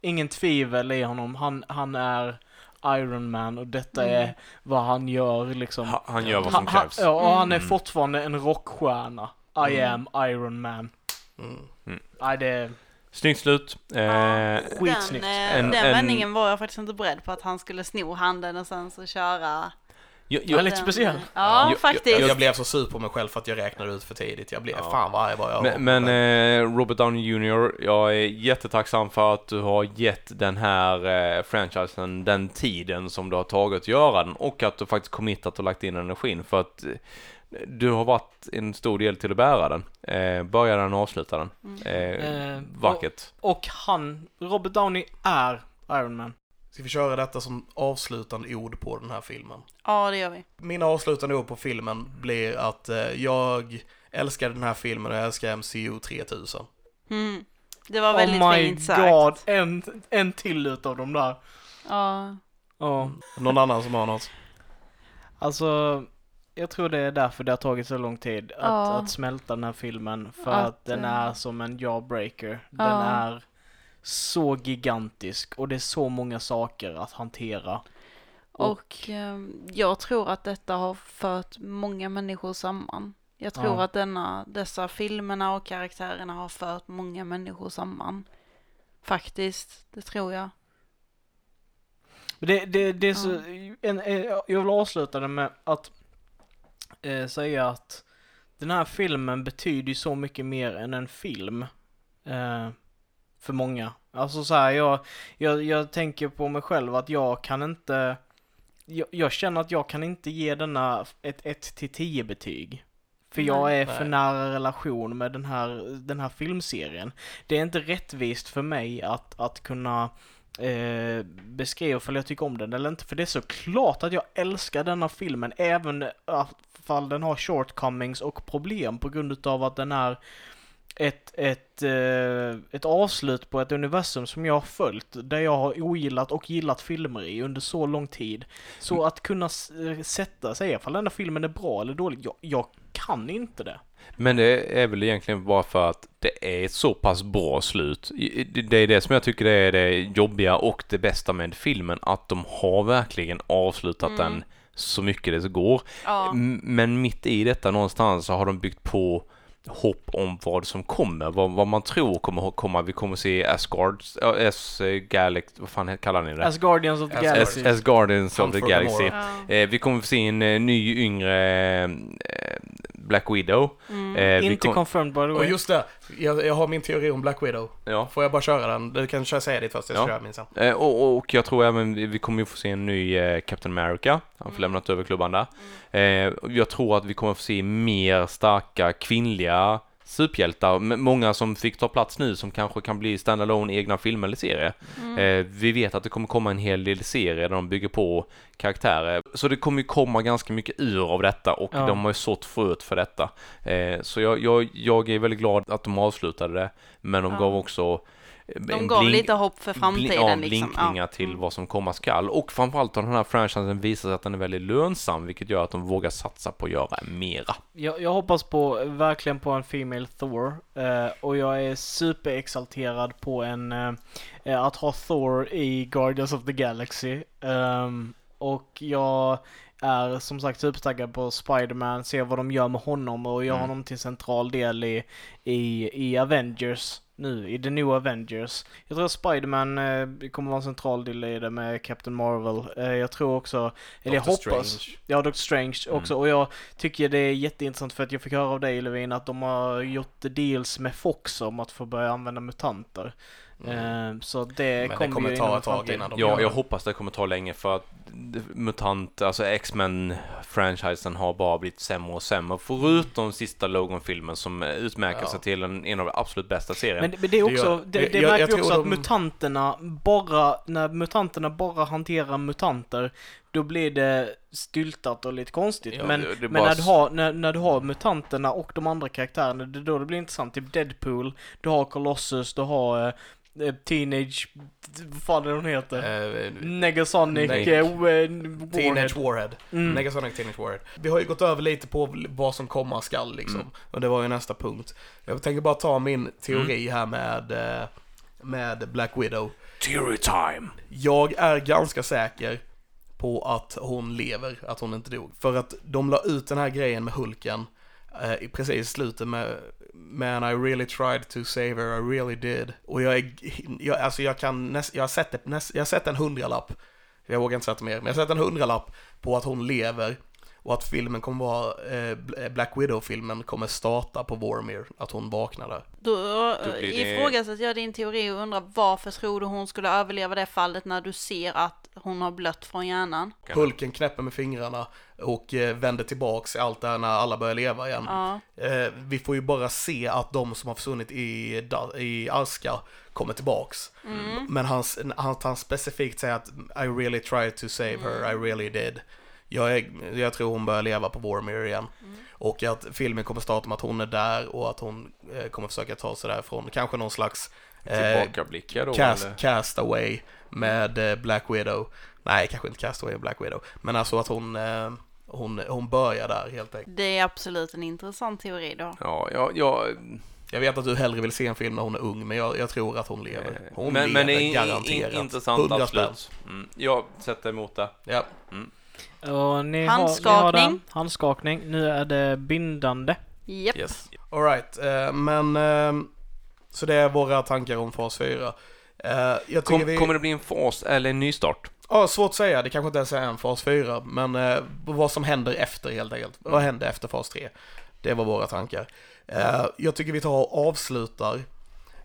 ingen tvivel i honom. Han, han är Iron Man och detta Mm. är vad han gör liksom. Ha- Han gör vad som han, krävs. ja, och han är Mm. fortfarande en rockstjärna. I Mm. am Iron Man. Mm. Nej, det är Snyggt slut. Eh, Skitsnyggt. Den, eh, En- den en- vändningen var jag faktiskt inte beredd på att han skulle sno handen och sen så köra. jag, Ja, jag, lite den- speciell. Ja, Jag- faktiskt. Jag, jag blev så sur på mig själv för att jag räknade ut för tidigt. Jag blev, Ja. fan vad arg var jag. men men eh, Robert Downey Jr. Jag är jättetacksam för att du har gett den här eh, franchisen den tiden som du har tagit att göra den och att du faktiskt committat och lagt in energin för att eh, du har varit en stor del till att bära den. Eh, börja den och avsluta den. Mm. Eh, Eh, vackert. Och han, Robert Downey är Iron Man. Ska vi köra detta som avslutande ord på den här filmen? Ja, det gör vi. Mina avslutande ord på filmen blir att eh, jag älskar den här filmen och jag älskar MCU 3000. Mm. Det var väldigt oh my fint sagt. god, en, en till utav dem där. Ja. Ja. Någon annan som har något? Alltså, jag tror det är därför det har tagit så lång tid att, Ja. att smälta den här filmen. För Att, att, den eh, är som en jawbreaker. Den Ja. är så gigantisk och det är så många saker att hantera. Och eh, jag tror att detta har fört många människor samman. Jag tror Ja. att denna, dessa filmerna och karaktärerna har fört många människor samman. Faktiskt, det tror jag. Det, det, det är så, en, en, jag vill avsluta det med att eh, säga att den här filmen betyder ju så mycket mer än en film. Eh, för många. Alltså så här, jag, jag, jag tänker på mig själv att jag kan inte, jag, jag känner att jag kan inte ge denna ett 1 till 10 betyg. För jag är för nära relation med den här, den här filmserien. Det är inte rättvist för mig att, att kunna eh, beskriva för jag tycker om den eller inte. För det är så klart att jag älskar denna filmen även fall den har shortcomings och problem på grund utav att den är ett, ett, eh, ett avslut på ett universum som jag har följt, där jag har ogillat och gillat filmer i under så lång tid. Så att kunna sätta sig, ifall den här filmen är bra eller dålig, jag, jag kan inte det. Men det är väl egentligen bara för att det är ett så pass bra slut. Det är det som jag tycker är det jobbiga och det bästa med filmen, att de har verkligen avslutat den så mycket det går. Ja. Men mitt i detta någonstans så har de byggt på hopp om vad som kommer, vad, vad man tror kommer att komma. Vi kommer att se Asgard, S Galax, vad fan kallar ni det? As Guardians of the Galaxy. As, As Guardians of the Galaxy. Ja. Eh, vi kommer att få se en eh, ny yngre eh, Black Widow. Mm. Eh, inte kom- confirmed by the Och way. just det, jag, jag har min teori om Black Widow. Ja. Får jag bara köra den? Du kan köra säga ditt först, jag ska Ja. köra min sen. Eh, och, och jag tror även vi kommer ju få se en ny eh, Captain America. Han får lämnat över klubban där. Eh, och jag tror att vi kommer få se mer starka kvinnliga superhjältar. Många som fick ta plats nu som kanske kan bli standalone egna filmer eller serier. Eh, vi vet att det kommer komma en hel del serier där de bygger på karaktärer. Så det kommer ju komma ganska mycket ur av detta och Ja. de har ju sått fröet för detta. Eh, så jag, jag, jag är väldigt glad att de avslutade det. Men de Ja. gav också De en gav blink- lite hopp för framtiden Bli- ja, liksom. blinkningar till vad som komma skall. Och framförallt har den här franchisen visat sig att den är väldigt lönsam, vilket gör att de vågar satsa på att göra mera. Jag, jag hoppas på, verkligen på en Female Thor. Eh, och jag är superexalterad på en, eh, eh, att ha Thor i Guardians of the Galaxy. Ehm, och jag är som sagt supertaggad på Spider-Man, se vad de gör med honom och gör Mm. honom till central del i, i, i Avengers nu, i The New Avengers. Jag tror att Spider-Man eh, kommer vara en central del i det med Captain Marvel. Eh, jag tror också, eller jag hoppas, Strange. Ja, Doctor Strange också. Mm. Och jag tycker det är jätteintressant för att jag fick höra av dig Levin att de har gjort deals med Fox om att få börja använda mutanter. Mm. Eh, så det Men det kommer, kommer ju ta ett tag innan de Ja, gör jag det. hoppas det kommer ta länge för att MUTANT, alltså X-Men-franchisen har bara blivit sämre och sämre. Förutom sista Logan-filmen som utmärker Ja. sig till en, en av de absolut bästa serierna. Men, men det är också, det, det- det, jag- märker jag vi också att de- mutanterna bara, när mutanterna bara hanterar mutanter, då blir det styltat och lite konstigt. Ja, men men bara när, du har, när, när du har mutanterna och de andra karaktärerna, det är då det blir intressant. Typ Deadpool, du har Colossus, du har eh, eh, Teenage, vad fan är hon heter? Eh, Negasonic, eh, Warhead. Teenage Warhead. Mm. Negasonic Teenage Warhead. Vi har ju gått över lite på vad som komma skall liksom. Mm. Och det var ju nästa punkt. Jag tänker bara ta min teori Mm. här med, med Black Widow. Theory time! Jag är ganska säker på att hon lever, att hon inte dog. För att de la ut den här grejen med Hulken eh, precis i slutet med Man I really tried to save her, I really did. Och jag är, jag, alltså jag kan näst, jag har sett, det, näst, jag har sett en hundralapp, jag vågar inte sätta mer, men jag har sett en hundralapp på att hon lever och att filmen kommer vara, eh, Black Widow-filmen kommer starta på Vormir, att hon vaknar där. Då, Då blir det- ifrågasätter jag din teori och undrar varför tror du hon skulle överleva det fallet när du ser att hon har blött från hjärnan? Hulken knäpper med fingrarna och eh, vänder tillbaks i allt det här när alla börjar leva igen. Ja, Eh, vi får ju bara se att de som har försvunnit i, i aska kommer tillbaks. Men hans, han, han specifikt säger att I really tried to save her, I really did. Jag, är, jag tror hon börjar leva på Vormir igen. Och att filmen kommer starta med att hon är där och att hon eh, kommer försöka ta sig därifrån. Kanske någon slags eh, Tillbakablickar då cast, eller? Castaway med eh, Black Widow. Nej, kanske inte Castaway med Black Widow. Men alltså att hon, eh, hon, hon börjar där helt enkelt. det är absolut en intressant teori då. Ja, ja, ja Jag vet att du hellre vill se en film när hon är ung, men jag, jag tror att hon lever. Hon men, lever men det är in, garanterat. in, intressant 100 absolut. Mm, jag sätter emot det. Ja. Och ni Har, ni har Handskakning. Handskakning. Nu är det bindande. Japp. Yes. Alright, eh, men ehm, så det är våra tankar om fas 4. Eh, Kom, vi... Kommer det bli en fas eller en nystart? Ja, svårt att säga. Det kanske inte ens är en fas 4, men eh, vad som händer efter helt enkelt. Vad händer efter fas 3? Det var våra tankar. Eh, jag tycker vi tar och avslutar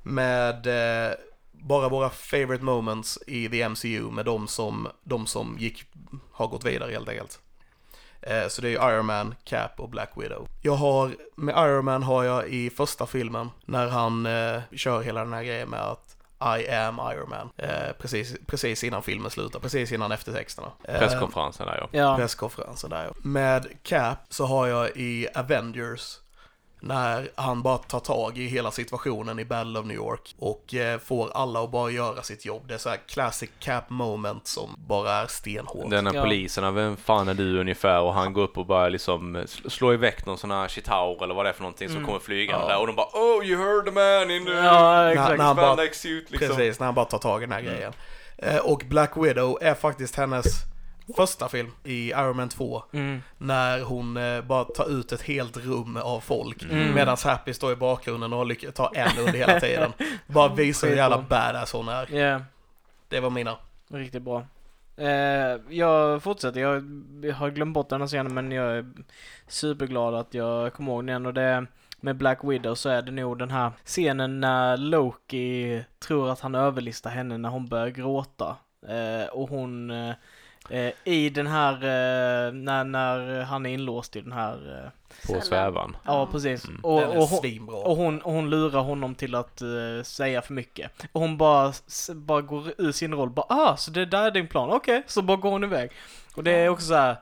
med eh, bara våra favorite moments i the MCU med de som, de som gick, har gått vidare helt enkelt. Eh, så det är Iron Man, Cap och Black Widow. Jag har, med Iron Man har jag i första filmen när han eh, kör hela den här grejen med att I am Iron Man. Eh, precis, precis innan filmen slutar, precis innan eftertexterna. Eh, Presskonferensen där ja. Ja. presskonferensen där ja. Med Cap så har jag i Avengers när han bara tar tag i hela situationen i Battle of New York och eh, får alla att bara göra sitt jobb. Det är så här classic Cap moment som bara är stenhårt. Den här Ja. polisen, vem fan är du ungefär? Och han går upp och börjar liksom sl- slå iväg någon sån här chitaur eller vad det är för någonting som kommer flygande Mm. Ja. där och de bara Oh you heard the man in the Ja, exakt. när bara- suit liksom. Precis, när han bara tar tag i den här Mm. grejen. Eh, och Black Widow är faktiskt hennes första film i Iron Man 2. Mm. När hon eh, bara tar ut ett helt rum av folk. Mm. Medan Happy står i bakgrunden och lyckas ta en under hela tiden. Bara visar hur jävla badass hon är. Ja, Det var mina. riktigt bra. Eh, jag fortsätter, jag, jag har glömt bort den här scenen men jag är superglad att jag kommer ihåg den och det med Black Widow så är det nog den här scenen när Loki tror att han överlistar henne när hon börjar gråta. Eh, och hon eh, i den här, eh, när, när han är inlåst i den här, eh, På svävan. ja precis. Mm. Och, och, hon, och hon, och hon lurar honom till att eh, säga för mycket. Och hon bara, s- bara går ur sin roll, bara ah, så det där är din plan, okej, så bara går hon iväg. Och det är också så här.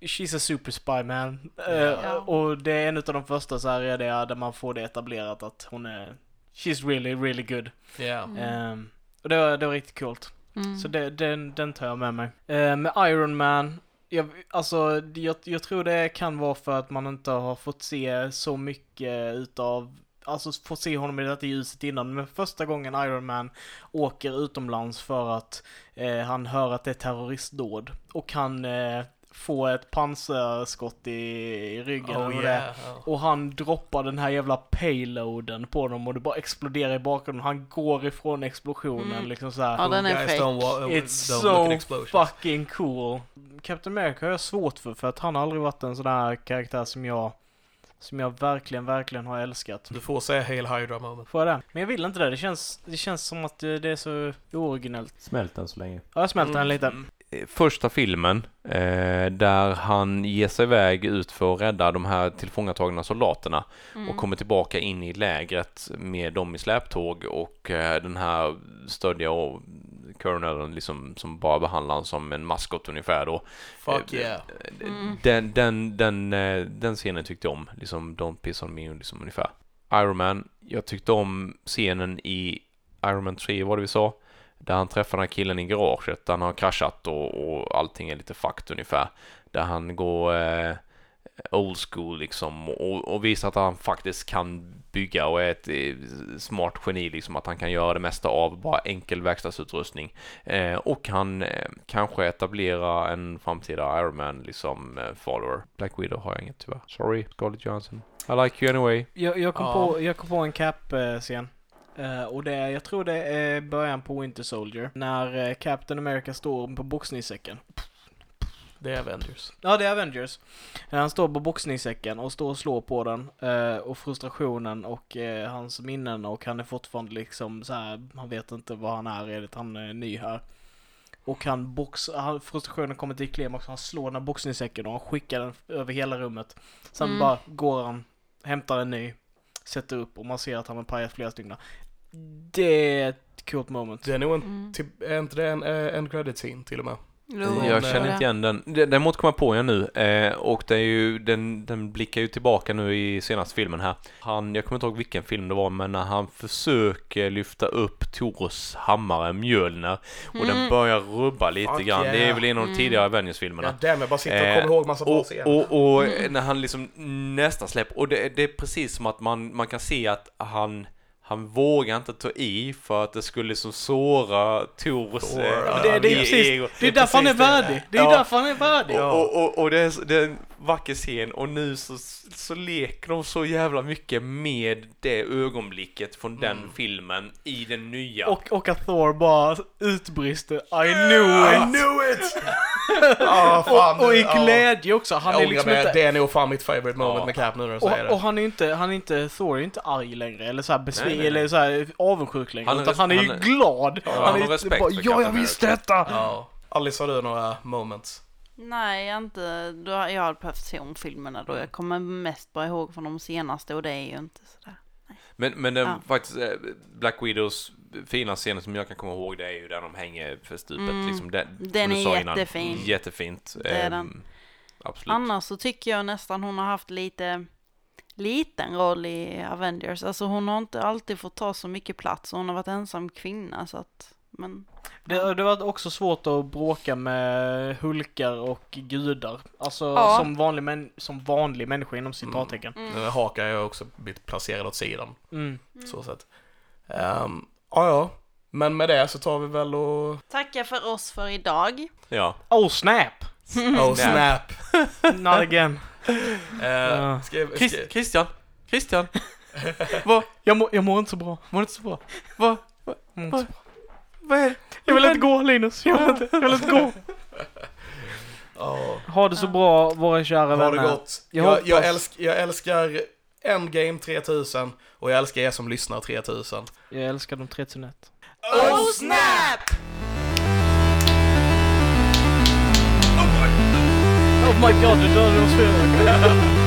She's a super spy man. Eh, Ja. Och det är en av de första så här är det där man får det etablerat att hon är She's really, really good. Ja. Ehm, och det var, det var riktigt coolt. Mm. Så det, den, den tar jag med mig. Eh, med Iron Man, jag, alltså jag, jag tror det kan vara för att man inte har fått se så mycket utav Alltså få se honom i detta ljuset innan, men första gången Iron Man åker utomlands för att eh, han hör att det är terroristdåd och han eh, får ett pansarskott i, i ryggen Oh, och yeah. Och han droppar den här jävla payloaden på dem och det bara exploderar i bakgrunden. Han går ifrån explosionen Mm. liksom så här. Ja, den är fake. It's don't so fucking cool. Captain America har jag svårt för, för att han har aldrig varit en sån här karaktär som jag, som jag verkligen, verkligen har älskat. Du får säga Hail Hydra moment. Får jag det? Men jag vill inte det. Det känns, det känns som att det, är så ooriginellt. Smält än så länge. Ja, jag smälter den lite. Mm. Eh, Första filmen, eh, där han ger sig iväg ut för att rädda de här tillfångatagna soldaterna Mm. och kommer tillbaka in i lägret med dem i släptåg och eh, den här stödja och colonelen liksom som bara behandlar honom som en maskot ungefär då. Fuck Eh, yeah. Mm. Den, den, den, eh, den scenen tyckte jag om, liksom Don't piss on me liksom ungefär. Iron Man, jag tyckte om scenen i Iron Man 3 var det vi sa, där han träffar den här killen i garaget, där han har kraschat och, och allting är lite fucked ungefär. Där han går eh, old school liksom och, och visar att han faktiskt kan bygga och är ett eh, smart geni liksom att han kan göra det mesta av bara enkel verkstadsutrustning. Eh, och han eh, kanske etablera en framtida Iron Man liksom eh, follower. Black Widow har jag inget tyvärr. Sorry, Scarlett Johansson. I like you anyway. Jag, jag, kom Ja. på, jag kom på en Cap-scen. Eh, och det är, jag tror det är början på Winter Soldier. När eh, Captain America står på boxningssäcken. Det är Avengers. Ja, det är Avengers. Han står på boxningssäcken och står och slår på den. eh, och frustrationen och hans minnen och han är fortfarande liksom så här. han vet inte vad han är, enligt han är ny här. Och han box, han, frustrationen kommer till klimax, han slår den här boxningssäcken och han skickar den över hela rummet. Sen Mm. bara går han, hämtar en ny, sätter upp och man ser att han har pajat flera stycken. Det är ett coolt moment. Det är nog en, Mm. typ, är inte det en, eh, en credit scene till och med? Jo, Jag känner inte igen den. Den- Däremot kommer jag på igen nu eh, och det är ju, den, den blickar ju tillbaka nu i senaste filmen här. Han, jag kommer inte ihåg vilken film det var, men när han försöker lyfta upp Tors hammare Mjölner och den Mm. börjar rubba lite Fuck grann. Det är väl en av de Mm. tidigare Ja, Avengers-filmerna. damn, jag bara sitter och Eh, kommer ihåg massa Och, scener. och, och Mm. när han liksom nästan släpper, och det, det är precis som att man, man kan se att han han vågar inte ta i för att det skulle liksom såra Tors eh, ja, Det, det, är ego. precis, det är Det är därför han är värdig. Det är Ja. därför han är värdig. Ja. Och, och, och det, är, så- det är en vacker scen och nu så, så leker de så jävla mycket med det ögonblicket från den Mm. filmen i den nya. Och, och att Thor bara utbrister I knew I it! knew it! Ja, fan. Och, och i glädje också. Han Jag är liksom mig. inte... Det är nog fan mitt favorite moment Ja. med Cap nu när du säger Och, och det. han är inte, han är inte, Thor är inte arg längre eller så här Nej, besviken eller så här avundsjuk längre. Han är utan han är ju han är- glad. Ja, han han är har respekt bara, för ja jag visste America." detta! Ja. Alice, har du några moments? Nej, jag inte. Jag hade behövt se om filmerna då. Jag kommer mest bara ihåg från de senaste och det är ju inte sådär. Men, men den, Ja. faktiskt, eh, Black Widows fina scenen som jag kan komma ihåg det är ju där de hänger för stupet. Mm. Liksom det, Den du är sa innan. jättefin. Jättefint. Det är Ehm, den. Absolut. Annars så tycker jag nästan hon har haft lite liten roll i Avengers. Alltså hon har inte alltid fått ta så mycket plats och hon har varit ensam kvinna så att, men Det, det var också svårt att bråka med hulkar och gudar. Alltså Ja. som, vanlig män, som vanlig människa inom citattecken. Mm. Mm. Haka har jag också blivit placerad åt sidan. Mm. Så sett. Um, ja, ja. Men med det så tar vi väl och... tacka för oss för idag. Ja. Oh snap! Oh snap! Not again. Uh, ska, ska, Chris, Christian! Christian! Vad? Jag, må, jag mår inte så bra. Det inte så bra? Vad? Jag, mår inte så bra. Vad är det? jag vill inte gå Linus. Jag vill inte, jag vill inte gå. Ja. Ha det så bra våra kära Ha vänner. det gott. Jag Jag, jag, älsk, jag älskar Endgame 3000 och jag älskar er som lyssnar 3000. Jag älskar de 3001. Oh snap! Oh my god, du dödade oss fyra.